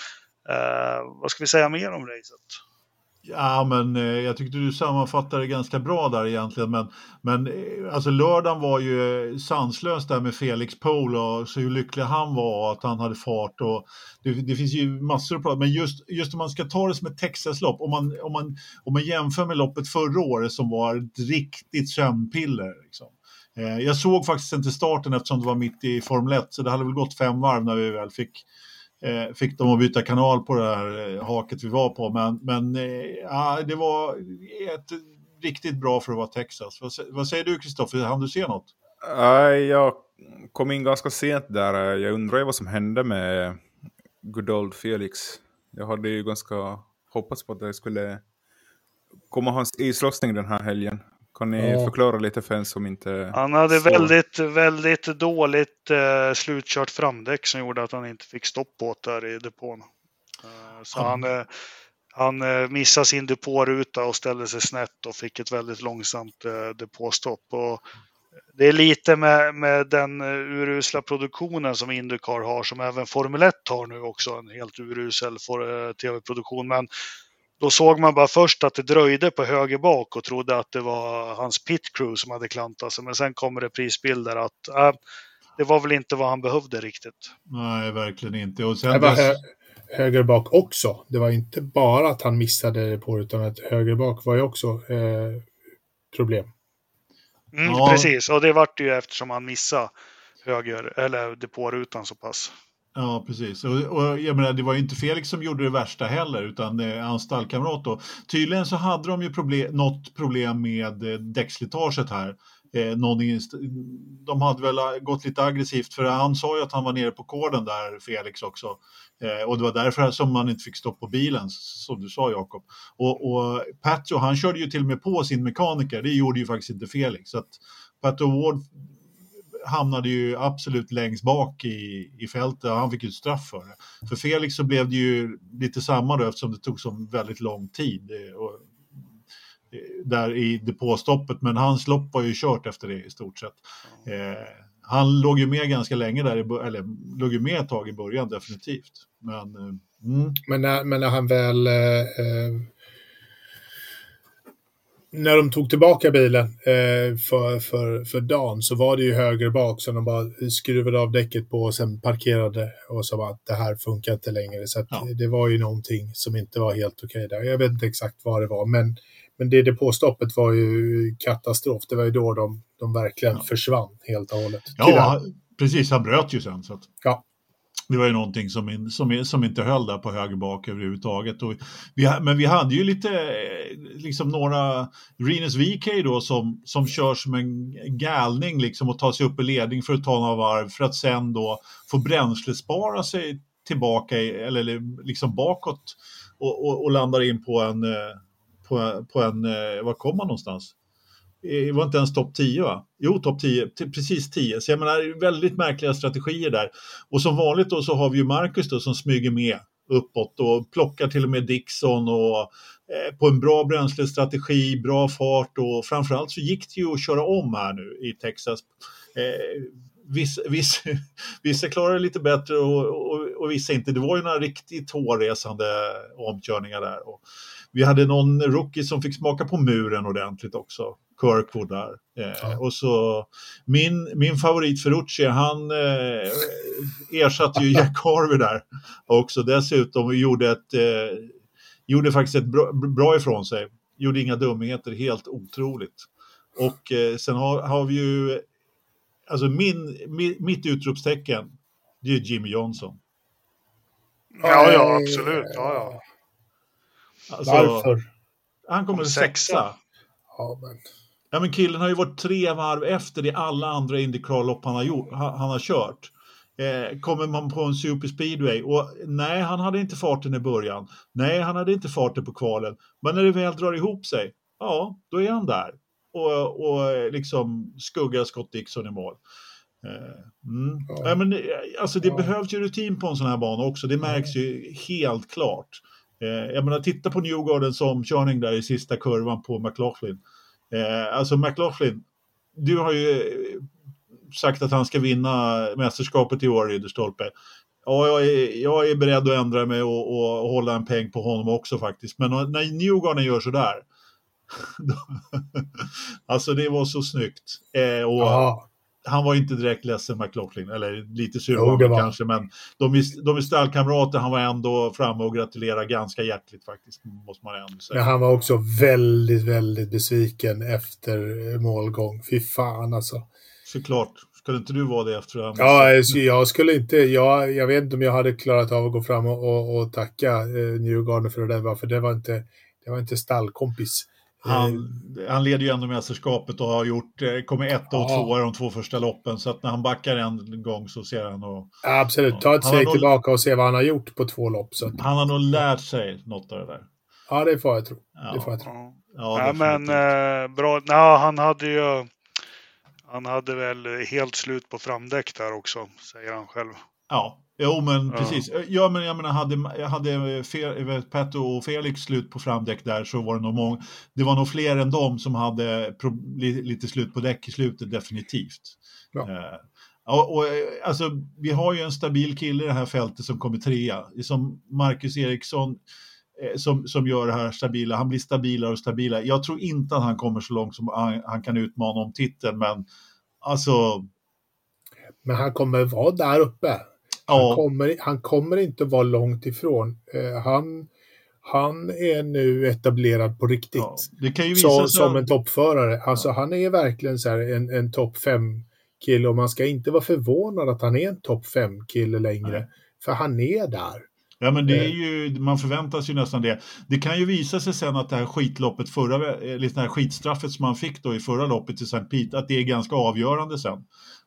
Eh, vad ska vi säga mer om racet? Ja, men eh, jag tyckte du sammanfattade det ganska bra där egentligen. Men, men eh, alltså lördagen var ju eh, sanslös där med Felix Pohl och så hur lycklig han var och att han hade fart. Och det, det finns ju massor att prata Men just, just om man ska ta det som ett Texaslopp, om man, om, man, om man jämför med loppet förra året som var ett riktigt sömnpiller. Liksom. Eh, jag såg faktiskt inte starten eftersom det var mitt i Formel 1, så det hade väl gått fem varv när vi väl fick eh, fick de att byta kanal på det här eh, haket vi var på. Men, men eh, ja, det var ett riktigt bra för att vara Texas. Vad, vad säger du Kristoffer, hann du se något? Jag kom in ganska sent där. Jag undrar ju vad som hände med good old Felix. Jag hade ju ganska hoppats på att det skulle komma hans islossning den här helgen? Kan ni Ja. förklara lite för en som inte... Han hade Så. väldigt, väldigt dåligt eh, slutkört framdäck som gjorde att han inte fick stopp på det där i depån. Eh, så Ja. han, eh, han eh, missade sin depåruta och ställde sig snett och fick ett väldigt långsamt eh, depåstopp. Och det är lite med, med den eh, urusla produktionen som Indycar har, som även Formel 1 har nu också, en helt urusel eh, tv-produktion. Men då såg man bara först att det dröjde på höger bak och trodde att det var hans pit crew som hade klantat sig. Men sen kommer det prisbilder att äh, det var väl inte vad han behövde riktigt. Nej, verkligen inte. Och Det sen var dess, hö höger bak också. Det var inte bara att han missade på utan att höger bak var ju också eh, problem. Mm, Ja. Precis, och det vart ju eftersom han missade höger, eller depårutan så pass. Ja, precis. Och, och jag menar, det var ju inte Felix som gjorde det värsta heller, utan eh, hans stallkamrat då. Tydligen så hade de ju problem, något problem med eh, däckslitaget här. Eh, någon inst- de hade väl eh, gått lite aggressivt, för han sa ju att han var nere på kåren där, Felix också. Eh, och det var därför som man inte fick stopp på bilen, som du sa Jakob. Och, och Patjo, han körde ju till och med på sin mekaniker, det gjorde ju faktiskt inte Felix. Så att Pat Ward hamnade ju absolut längst bak i, i fältet och han fick ju ett straff för det. För Felix så blev det ju lite samma då eftersom det tog så väldigt lång tid. Eh, och, eh, där i depåstoppet, men hans lopp var ju kört efter det i stort sett. Eh, han låg ju med ganska länge där, i, eller låg ju med ett tag i början definitivt. Men eh, mm, Men när, men när han väl... Eh, eh, när de tog tillbaka bilen eh, för, för, för dagen så var det ju höger bak som de bara skruvade av däcket på och sen parkerade och sa att det här funkar inte längre. Så Ja. det var ju någonting som inte var helt okej där. Jag vet inte exakt vad det var, men, men det depåstoppet var ju katastrof. Det var ju då de, de verkligen Ja. försvann helt och hållet. Tyvärr. ja, han- precis, han bröt ju sen. Så att, Ja. Det var ju någonting som, som, som inte höll där på höger bak överhuvudtaget. Och vi, men vi hade ju lite, liksom några, Rinus VK då som, som kör som en galning liksom och tar sig upp i ledning för att ta några varv för att sen då få bränslespara sig tillbaka eller, eller liksom bakåt och, och, och landar in på en, eh, på, på en, eh, var kom man någonstans? Eh, det var inte ens topp 10 va? Jo, topp 10, precis 10. Så jag menar, väldigt märkliga strategier där. Och som vanligt då så har vi ju Marcus då som smyger med uppåt och plockar till och med Dixon och eh, på en bra bränslestrategi, bra fart och framförallt så gick det ju att köra om här nu i Texas. Eh, [LAUGHS] vissa, vissa, vissa klarar det lite bättre och, och, och vissa inte. Det var ju några riktigt hårresande omkörningar där. Och vi hade någon rookie som fick smaka på muren ordentligt också. Kirkwood där. Eh, Ja. Och så min, min favorit Ferrucci, han eh, ersatte ju [LAUGHS] Jack Harvey där också dessutom och gjorde, ett, eh, gjorde faktiskt ett bra, bra ifrån sig. Gjorde inga dumheter, helt otroligt. Och eh, sen har, har vi ju, alltså min, mi, mitt utropstecken, det är Jimmy Johnson. Ja, ja, absolut. Ja, ja. Alltså, Varför? Han kommer Kom sexa. sexa. Ja, men... Ja, men killen har ju varit tre varv efter i alla andra Indycar-lopp han har, gjort, han, har kört. Eh, kommer man på en superspeedway och nej, han hade inte farten i början. Nej, han hade inte farten på kvalen. Men när det väl drar ihop sig, ja, då är han där. Och, och liksom skuggar Scott Dixon i mål. Eh, mm. Ja. ja. men, eh, alltså det Ja. behövs ju rutin på en sån här bana också, det märks ju helt klart. Eh, jag menar, titta på Newgarden som körning där i sista kurvan på McLaughlin. Eh, alltså McLaughlin, du har ju sagt att han ska vinna mästerskapet i år, Ridderstolpe. Ja, jag är, jag är beredd att ändra mig och, och, och hålla en peng på honom också faktiskt. Men när Newgarden gör sådär, [LAUGHS] alltså det var så snyggt. Eh, och han var inte direkt ledsen McLaughlin, eller lite sur Jo, det var kanske, men de är, de är stallkamrater, han var ändå framme och gratulerade ganska hjärtligt faktiskt, måste man ändå säga. men han var också väldigt, väldigt besviken efter målgång. Fy fan alltså. Såklart, skulle inte du vara det efter det här? Ja, jag skulle inte, jag, jag vet inte om jag hade klarat av att gå fram och, och, och tacka eh, Newgarden för det där, för det var inte, det var inte stallkompis. Han, han leder ju ändå mästerskapet och har gjort, eh, kommer etta och Ja. tvåa i de två första loppen. Så att när han backar en gång så ser han och Eh, absolut, ta ett steg tillbaka och se vad han har gjort på två lopp. Så att, han har nog lärt sig något av det där. Ja, det får jag tro. Ja. Det får jag tro. Ja. Ja, men eh, bra. Ja, han hade ju... Han hade väl helt slut på framdäck där också, säger han själv. Ja, jo men Ja. precis. Ja men jag menar, hade, jag hade Fe- Petto och Felix slut på framdäck där så var det nog många, det var nog fler än dem som hade pro, li, lite slut på däck i slutet definitivt. Ja. Eh, och, och, eh, alltså, vi har ju en stabil kille i det här fältet som kommer trea. Som Marcus Eriksson eh, som, som gör det här stabila. Han blir stabilare och stabilare. Jag tror inte att han kommer så långt som han, han kan utmana om titeln, men alltså, Men han kommer vara där uppe. Han, ja. kommer, han kommer inte vara långt ifrån. Eh, han, han är nu etablerad på riktigt. ja. Så, som en toppförare. Alltså han är verkligen så en, en topp 5-kille och man ska inte vara förvånad att han är en topp 5-kille längre. Nej. För han är där. Ja, men det är Eh. ju, man förväntas ju nästan det. Det kan ju visa sig sen att det här skitloppet, förra, eller det här skitstraffet som man fick då i förra loppet i St. Pete, att det är ganska avgörande sen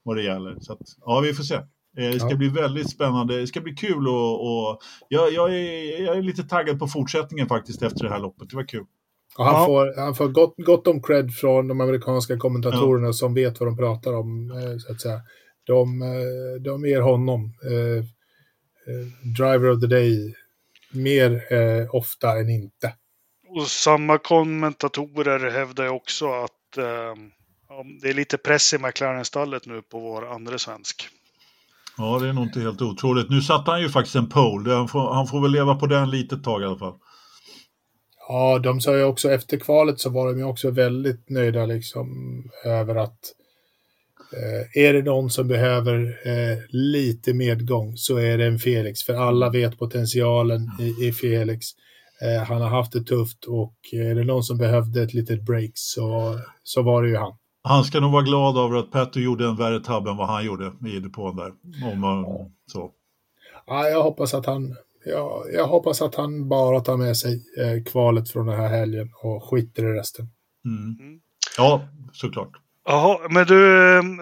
vad det gäller. Så att, ja, vi får se. Eh, Det ska Ja. bli väldigt spännande. Det ska bli kul och, och jag, jag, är, jag är lite taggad på fortsättningen faktiskt efter det här loppet. Det var kul. Och han Ja. får, han får gott, gott om cred från de amerikanska kommentatorerna som vet vad de pratar om. eh, Så att säga. De, eh, de ger honom eh, Driver of the Day mer eh, ofta än inte. Och samma kommentatorer hävdar också att eh, ja, det är lite press i McLaren-stallet nu på vår andra svensk. Ja, det är nog inte helt otroligt. Nu satte han ju faktiskt en pole. Han får, han får väl leva på den lite tag i alla fall. Ja, de sa ju också efter kvalet så var de ju också väldigt nöjda liksom över att eh, är det någon som behöver eh, lite medgång så är det en Felix. För alla vet potentialen i, i Felix. Eh, han har haft det tufft och är det någon som behövde ett litet break så, så var det ju han. Han ska nog vara glad över att Petto gjorde en värre tabb än vad han gjorde i depån där. Om man, så. Ja, jag hoppas att han ja, jag hoppas att han bara tar med sig eh, kvalet från den här helgen och skiter i resten. Mm. Mm. Ja, såklart. Jaha, men du,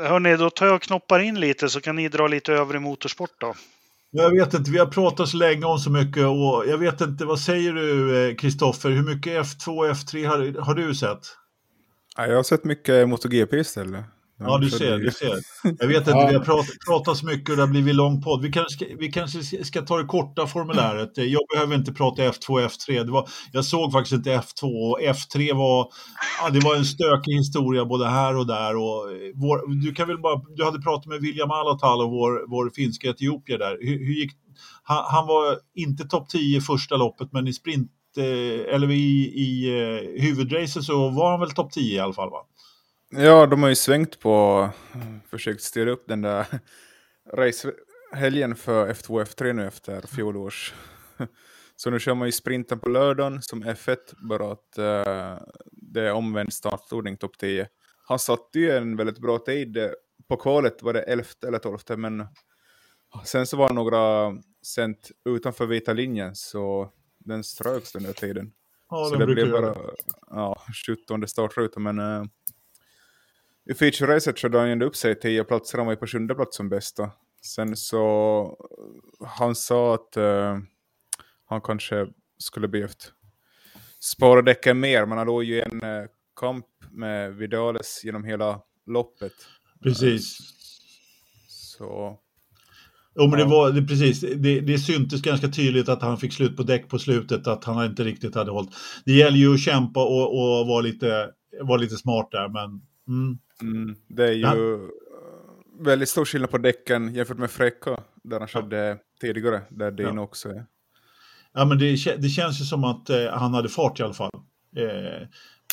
hörni, då tar jag och knoppar in lite så kan ni dra lite övrig motorsport då. Jag vet inte, vi har pratat så länge om så mycket och jag vet inte, vad säger du eh, Kristoffer, hur mycket F2 och F3 har, har du sett? Ja, jag har sett mycket MotoGP istället. Ja, du ser, du ser. Jag vet inte, Ja. vi har pratat, pratat så mycket och det har blivit lång podd. Vi kanske, ska, vi kanske ska- ta det korta formuläret. Jag behöver inte prata F2 och F3. Det var, jag såg faktiskt inte F2 och F3 var, ja, det var en stökig historia både här och där. Och eh, vår, du, kan väl bara, du hade pratat med William Alatalo, vår, vår finska etiopier där. Hur, hur gick, han, han var inte topp 10 i första loppet, men i sprint Eh, eller i, i eh, huvudracet så var han väl topp 10 i alla fall va? Ja, de har ju svängt på, eh, försökt styra upp den där [LAUGHS] racehelgen för F2 och F3 nu efter fjolårs. [LAUGHS] Så nu kör man ju sprinten på lördagen som F1, bara att det är omvänd startordning topp 10. Han satte ju en väldigt bra tid. På kvalet var det 11 eller 12, men sen så var det några cent utanför vita linjen, så den ströks den där tiden. Ja, så det blev bara ja, 17 startruta, men uh, i feature-racet körde han ändå upp sig 10 platser, han var ju på sjunde plats som bästa. Sen så, han sa att eh, han kanske skulle behövt spara däcken mer, men han låg ju i en eh, kamp med Vidales genom hela loppet. Precis. Så Jo, men det Ja. var det, precis. Det, det syntes ganska tydligt att han fick slut på däck på slutet, att han inte riktigt hade hållit. Det gäller ju att kämpa och, och vara, lite, vara lite smart där, men mm, mm, det är ju Ja. väldigt stor skillnad på däcken jämfört med Frecka, där han körde tidigare, där Dino också är. ja, men det, det känns ju som att eh, han hade fart i alla fall. Eh,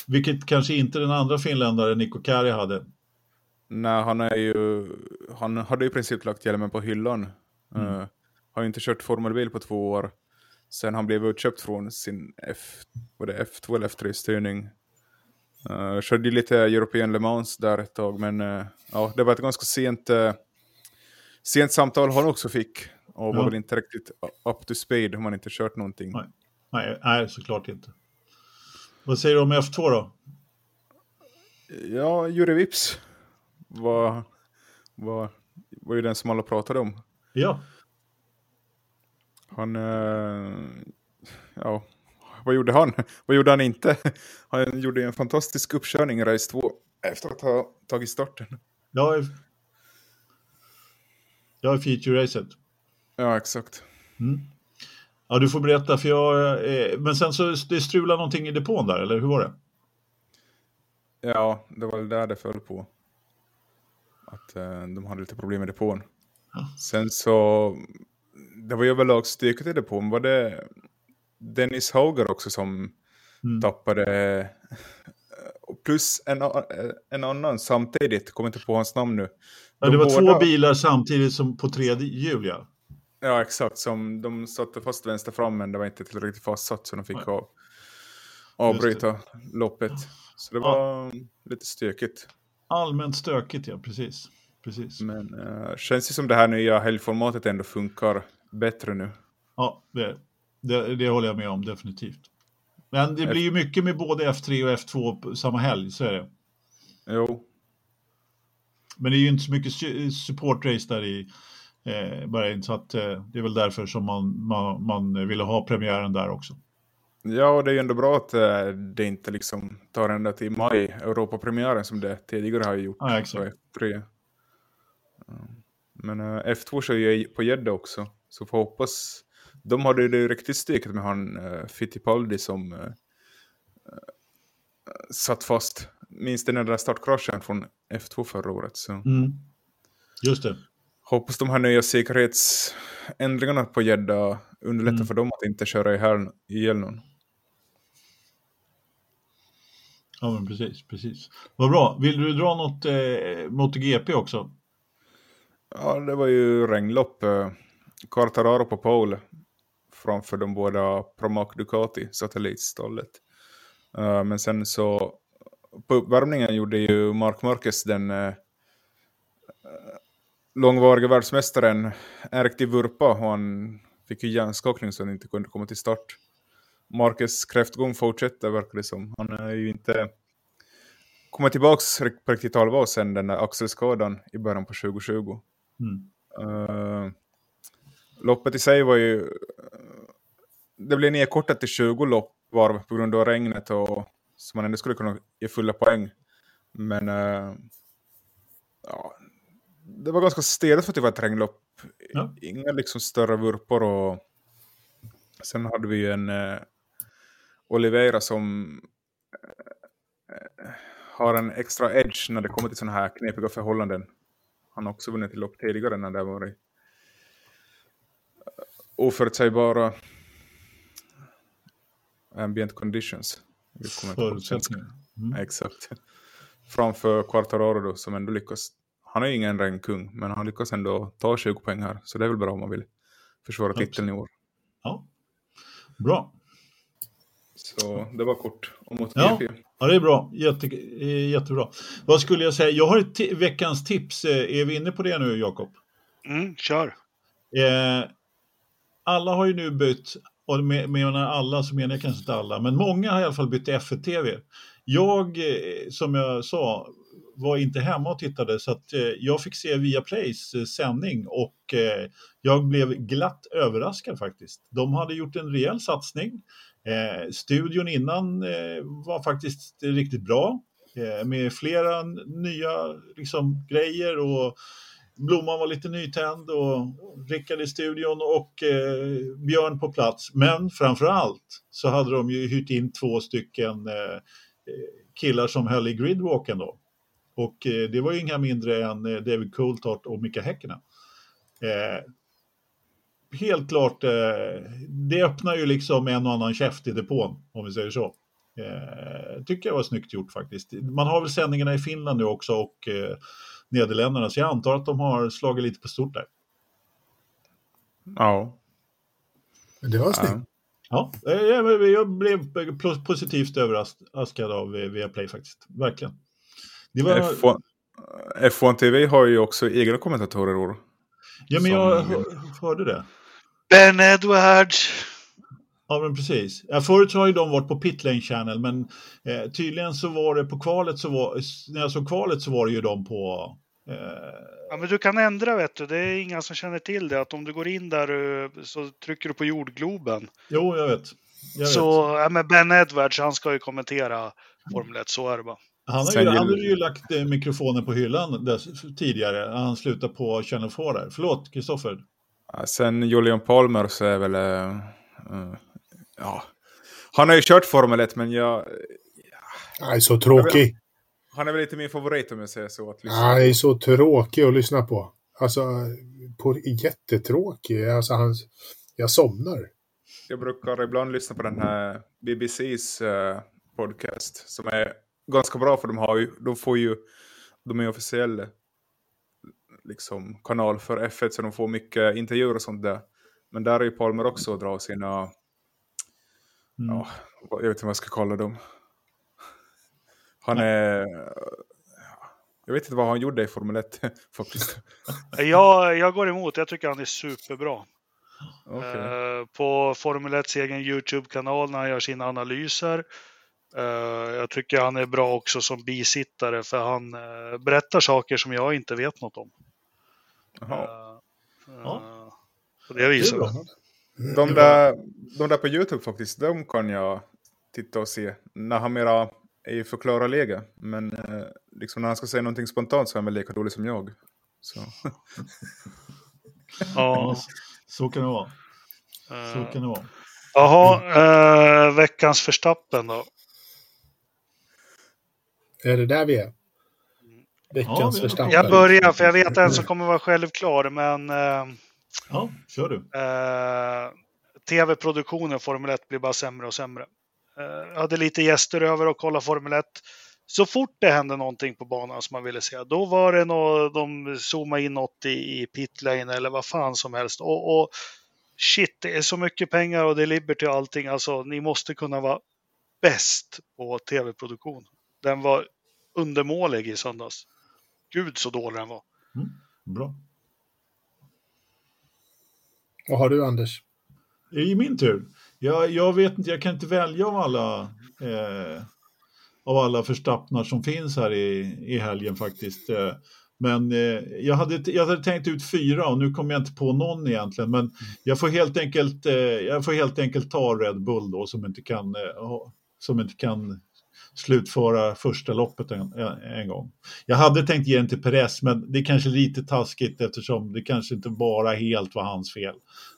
vilket kanske inte den andra finländaren Niko Kari hade. Nej, han är ju, han hade i princip lagt hjälmen på hyllan. Mm. Uh, har ju inte kört formelbil på två år. Sen han blev utköpt från sin F, det F2 eller F3-styrning. Uh, körde ju lite European Le Mans där ett tag, men uh, ja, det var ett ganska sent, uh, sent samtal han också fick. Och var Ja. väl inte riktigt up to speed om han inte kört någonting. Nej. Nej, nej, såklart inte. Vad säger du om F2 då? Ja, Jure Vips var, var, var ju den som alla pratade om. Ja, Han, eh, ja, vad gjorde han? [LAUGHS] Vad gjorde han inte? [LAUGHS] Han gjorde en fantastisk uppkörning i race 2 efter att ha tagit starten. Jag är feature-racet. Ja, exakt. Mm. Ja, du får berätta, för jag... Eh, men sen så det strulade någonting i depån där, eller hur var det? Ja, det var där det föll på. Att eh, de hade lite problem med depån. Ja. Sen så... Det var ju överlag stökigt i depån. Var det Dennis Hauger också som Mm. tappade... Plus en, en annan samtidigt, kommer inte på hans namn nu. Ja, De det var båda- två bilar samtidigt som på tre hjul, ja. Ja, exakt. Som de satte fast vänster fram, men det var inte tillräckligt fastsatt så de fick av, avbryta loppet. Så det Ja. var lite stökigt. Allmänt stökigt, ja, precis. precis. Men uh, känns det som det här nya helgformatet ändå funkar bättre nu. Ja, det, det, det håller jag med om, definitivt. Men det blir ju mycket med både F3 och F2 på samma helg, så är det. Jo, Men det är ju inte så mycket su- supportrace där i eh, Bahrain, så att, eh, det är väl därför som man, man, man ville ha premiären där också. Ja, och det är ju ändå bra att eh, det inte liksom tar ända till maj, Europapremiären som det tidigare har gjort. Ja, exakt. på F3. Mm. Men eh, F2 kör ju på Jeddah också, så får hoppas. De hade ju det riktigt stökigt med han uh, Fittipaldi som satt fast. Minns den där startkraschen från F2 förra året. Så Mm. Just det. hoppas de här nya säkerhetsändringarna på Jeddah underlättar Mm. för dem att inte köra ihjäl, ihjäl någon. Ja, men precis, precis. Vad bra. Vill du dra något eh, MotoGP också? Ja, det var ju regnlopp. Eh, Quartararo på pole framför de båda Pramac Ducati, satellitstallet. Eh, men sen så på uppvärmningen gjorde ju Mark Marquez den eh, eh, uh, långvariga världsmästaren en riktig vurpa och han fick ju hjärnskakning så han inte kunde komma till start. Marquez kräftgång fortsätter verkar det som. Han är ju inte kommit tillbaks på riktigt allvar sen den där axelskadan i början på 2020. Mm. Uh, loppet i sig var ju... det blev nedkortat till 20 lopp varv på grund av regnet och så man ändå skulle kunna ge fulla poäng. Men uh, ja, det var ganska stedigt för att det var ett regnlopp. Ja. Inga liksom större vurpor och sen hade vi ju en uh, Oliveira som uh, har en extra edge när det kommer till sådana här knepiga förhållanden. Han har också vunnit lopp tidigare när det har varit oförutsägbara ambient conditions. Förutsättningar. Mm. Exakt. Framför Quartararo då, som ändå lyckas. Han är ju ingen regnkung, men han lyckas ändå ta 20 poäng här. Så det är väl bra om man vill försvara titeln i år. Ja. Bra. Så det var kort om Ja. MotoGP. Ja, det är bra. Jätte, eh, jättebra. Vad skulle jag säga? Jag har ett veckans tips. Eh, Är vi inne på det nu, Jakob? Mm, kör. Eh, alla har ju nu bytt, och med, med menar alla så menar jag kanske inte alla, men många har i alla fall bytt till F1-TV. Jag, eh, som jag sa, var inte hemma och tittade så att eh, jag fick se Viaplays eh, sändning och eh, jag blev glatt överraskad faktiskt. De hade gjort en rejäl satsning. Eh, studion innan eh, var faktiskt riktigt bra eh, med flera nya liksom, grejer och Blomman var lite nytänd och Rickard i studion och eh, Björn på plats. Men framför allt så hade de ju hyrt in två stycken eh, killar som höll i gridwalken då. Och eh, det var ju inga mindre än eh, David Coulthart och Mika Häkkinen. Eh, Helt klart, eh, det öppnar ju liksom en och annan käft i depån, om vi säger så. Eh, tycker jag var snyggt gjort faktiskt. Man har väl sändningarna i Finland nu också och eh, Nederländerna, så jag antar att de har slagit lite på stort där. Ja. Det var snyggt. Ja, jag blev pos- positivt överraskad av Viaplay faktiskt, verkligen. Det var, F1, F1 TV har ju också egna kommentatorer ja, men jag hörde det. Ben Edwards. Ja, men precis. Ja, förut så har ju de varit på Pitlane Channel, men eh, tydligen så var det på kvalet så var, när jag såg kvalet så var det ju de på eh, Ja, men du kan ändra vet du. Det är inga som känner till det. Att om du går in där eh, så trycker du på jordgloben. Jo, jag vet. Jag vet. Så ja, men Ben Edwards, han ska ju kommentera Formel 1, så är det bara. Han har ju, han hade ju lagt eh, mikrofonen på hyllan dess, tidigare. Han slutade på Channel 4 där. Förlåt, Kristoffer. Ja, Sen Julian Palmer så är väl... eh, ja. Han har ju kört Formel 1 men jag... Han är så tråkig. Han är väl inte min favorit om jag säger så. Att lyssna Han är så tråkig att lyssna på. Alltså, på, jättetråkig. Alltså, han, jag somnar. Jag brukar ibland lyssna på den här BBCs eh, podcast som är ganska bra för de, har ju, de får ju, de är officiell liksom, kanal för F1 så de får mycket intervjuer och sånt där. Men där är ju Palmer också och drar sina, Mm. ja, jag vet inte vad jag ska kalla dem. Han är, jag vet inte vad han gjorde i Formel 1 [LAUGHS] faktiskt. Jag, jag går emot, jag tycker han är superbra. Okej. Eh, på Formel 1 egen YouTube-kanal när han gör sina analyser. Eh, jag tycker han är bra också som bisittare för han eh, berättar saker som jag inte vet något om. Jaha. Ja. på det viset. bra. De där, de där på YouTube faktiskt, de kan jag titta och se. När han mera är i förklara-läge. Men eh, liksom när han ska säga någonting spontant så är han väl lika dålig som jag. Så. [LAUGHS] Ja, så kan det vara. Så eh, kan det vara. Jaha, eh, veckans förstappen då. Är det där vi är? Ja, Veckans Verstappen. Jag börjar, för jag vet en som kommer vara självklar, men eh, Ja, kör du. eh, tv-produktionen Formel 1 blir bara sämre och sämre. Eh, jag hade lite gäster över och kollade Formel 1. Så fort det hände någonting på banan som man ville se, då var det något, de zoomade in något i, i pitlane eller vad fan som helst. Och, och shit, det är så mycket pengar och det är Liberty och allting. Alltså, ni måste kunna vara bäst på tv-produktion. Den var undermålig i söndags. Gud så dålig den var. Bra. Vad har du Anders? Det är min tur. Jag, jag vet inte, jag kan inte välja av alla, eh, av alla förstappnar som finns här i, i helgen faktiskt. Eh, men eh, jag, hade, jag hade tänkt ut fyra och nu kommer jag inte på någon egentligen. Men jag får helt enkelt, eh, jag får helt enkelt ta Red Bull då som inte kan, eh, som inte kan slutföra första loppet en, en, gång. Jag hade tänkt ge den till Perez, men det är kanske lite taskigt eftersom det kanske inte bara helt var hans fel.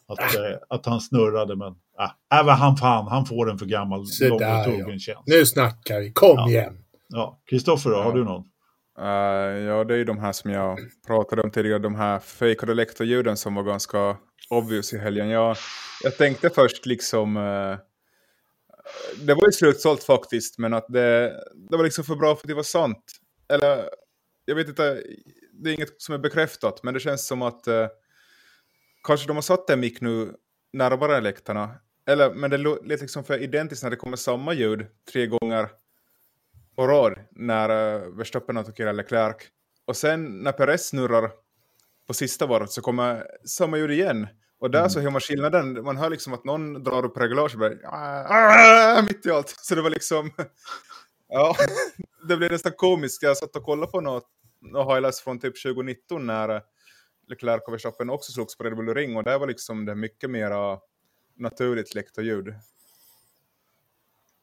Att, eh, att han snurrade, men äh, även han fan, han får den för gammal, lång och trogen ja. Nu snackar vi. Kom Ja. igen. Ja, Kristoffer då, har Ja. du någon? Eh, ja, det är ju de här som jag pratade om tidigare, de här fejkade lektorljuden som var ganska obvious i helgen. Jag, jag tänkte först liksom, eh, det var ju slutsålt faktiskt, men att det, det var liksom för bra för att det var sant. Eller, jag vet inte, det är inget som är bekräftat, men det känns som att eh, kanske de har satt en mick nu närmare läktarna. Eller, men det lät liksom för identiskt när det kommer samma ljud tre gånger på rad när eh, Verstappen attackerar Leclerc. Och sen när Perez snurrar på sista varvet så kommer samma ljud igen. Och där så hör man skillnaden. Man hör liksom att någon drar upp reglaget och bara, "Ah, ah", mitt i allt. Så det var liksom... [LAUGHS] ja, [LAUGHS] det blev nästan komiskt. Jag satt och kollade på något, något highlights från typ 2019 när Leclerc och Verstappen också slogs på Red Bull Ring. Och där var liksom det mycket mer naturligt lektorljud.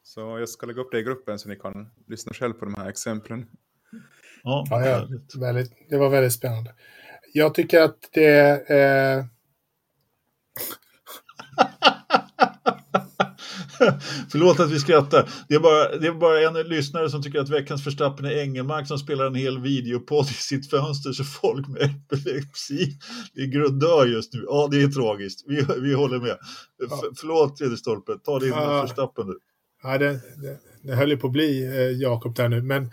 Så jag ska lägga upp det i gruppen så ni kan lyssna själv på de här exemplen. Ja, Ja. Väldigt, det var väldigt spännande. Jag tycker att det... Eh, [LAUGHS] Förlåt att vi skrattar. Det är, bara, det är bara en lyssnare som tycker att veckans förstappen är Engelmark som spelar en hel videopodd i sitt fönster så folk med epilepsi det är grunddör just nu. Ja, det är tragiskt. Vi, vi håller med. F- förlåt tredje stolpe, ta din Ja. förstappen nu. ja, det, det, det höll ju på att bli eh, Jakob där nu. Men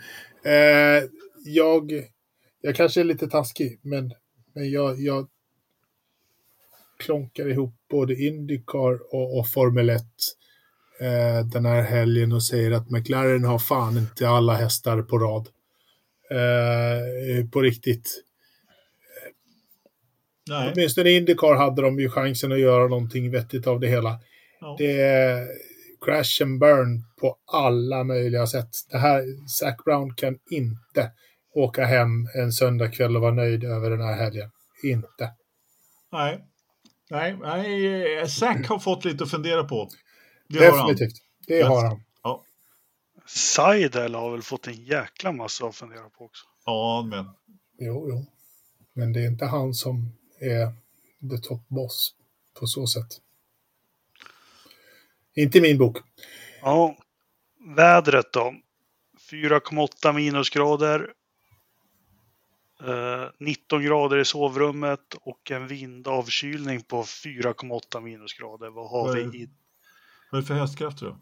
eh, jag, jag kanske är lite taskig, men, men jag, jag klonkar ihop både Indycar och, och Formel 1 eh, den här helgen och säger att McLaren har fan inte alla hästar på rad. Eh, på riktigt. Nej, Åtminstone i Indycar hade de ju chansen att göra någonting vettigt av det hela. ja. Det är crash and burn på alla möjliga sätt. Det här, Zac Brown kan inte åka hem en söndagkväll och vara nöjd över den här helgen. Inte. nej. Nej, nej, Zack har fått lite att fundera på. Det har han. Definitivt. Det Yes. har han. Seidel har väl fått en jäkla massa att fundera på också. Ja, men. Jo, jo. Men det är inte han som är the top boss på så sätt. Inte i min bok. Ja, vädret då. 4,8 minusgrader. Eh, 19 grader i sovrummet och en vindavkylning på 4,8 minusgrader. Vad har Vad vi är det? i Vad är det för hästkrafter då?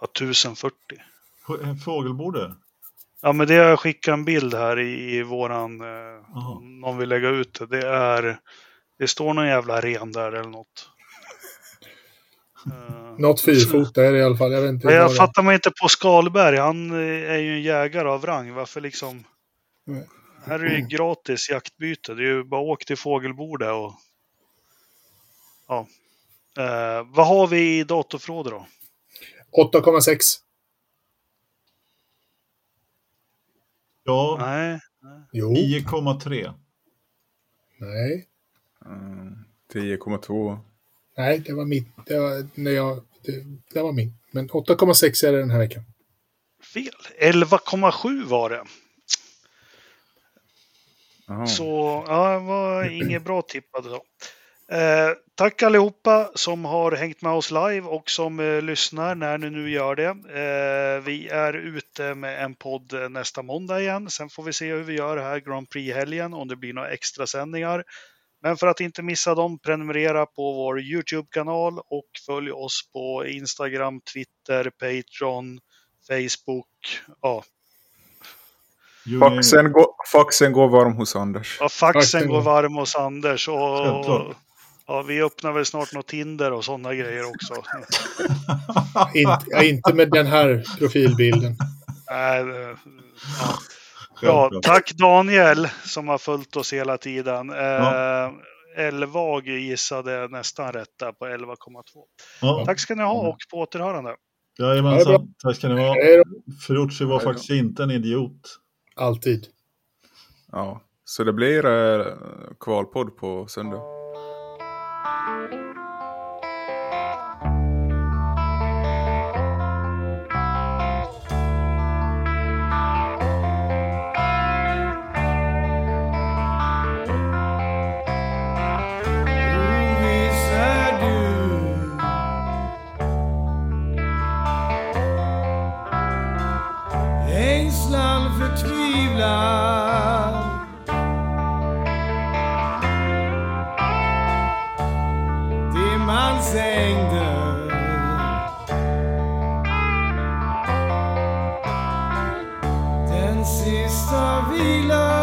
ja, 1040? H- Fågelborde? Ja, men det har jag skickat en bild här i, i våran, eh, någon vill lägga ut det. Det är, det står någon jävla ren där eller något. [LAUGHS] Eh, Något fyrfota är det i alla fall. Jag vet inte. Jag det- fattar mig inte på Skalberg. Han eh, är ju en jägare av rang. Varför liksom? Nej. Här är det ju gratis jaktbyte. Det är ju bara åk till fågelbordet och... Ja. Eh, vad har vi i datorförrådet då? 8,6. Ja, Nej. Jo. 9,3. Nej. Mm, 10,2. Nej, det var mitt. Det var, när jag, det, det var min. Men 8,6 är det den här veckan. Fel. 11,7 var det. Så ja, det var [CLEARS THROAT] inget bra tippade då. Eh, tack allihopa som har hängt med oss live och som eh, lyssnar när ni nu gör det. Eh, vi är ute med en podd eh, nästa måndag igen. Sen får vi se hur vi gör här Grand Prix-helgen, om det blir några extra sändningar. Men för att inte missa dem, prenumerera på vår YouTube-kanal och följ oss på Instagram, Twitter, Patreon, Facebook. Ja. Faxen, går, faxen går varm hos Anders. Ja, faxen Faxen går varm hos Anders och ja, vi öppnar väl snart något Tinder och sådana grejer också. [LAUGHS] Inte, ja, inte med den här profilbilden. Nej, ja. Ja, tack Daniel som har följt oss hela tiden. Eh, Ja. Elvag gissade nästan rätt där på 11,2. Ja, Tack ska ni ha och på återhörande. jajamensan. Tack ska ni ha. Ferrucci var faktiskt inte en idiot. Alltid. Ja. Så det blir eh, kvalpodd på söndag. Savila.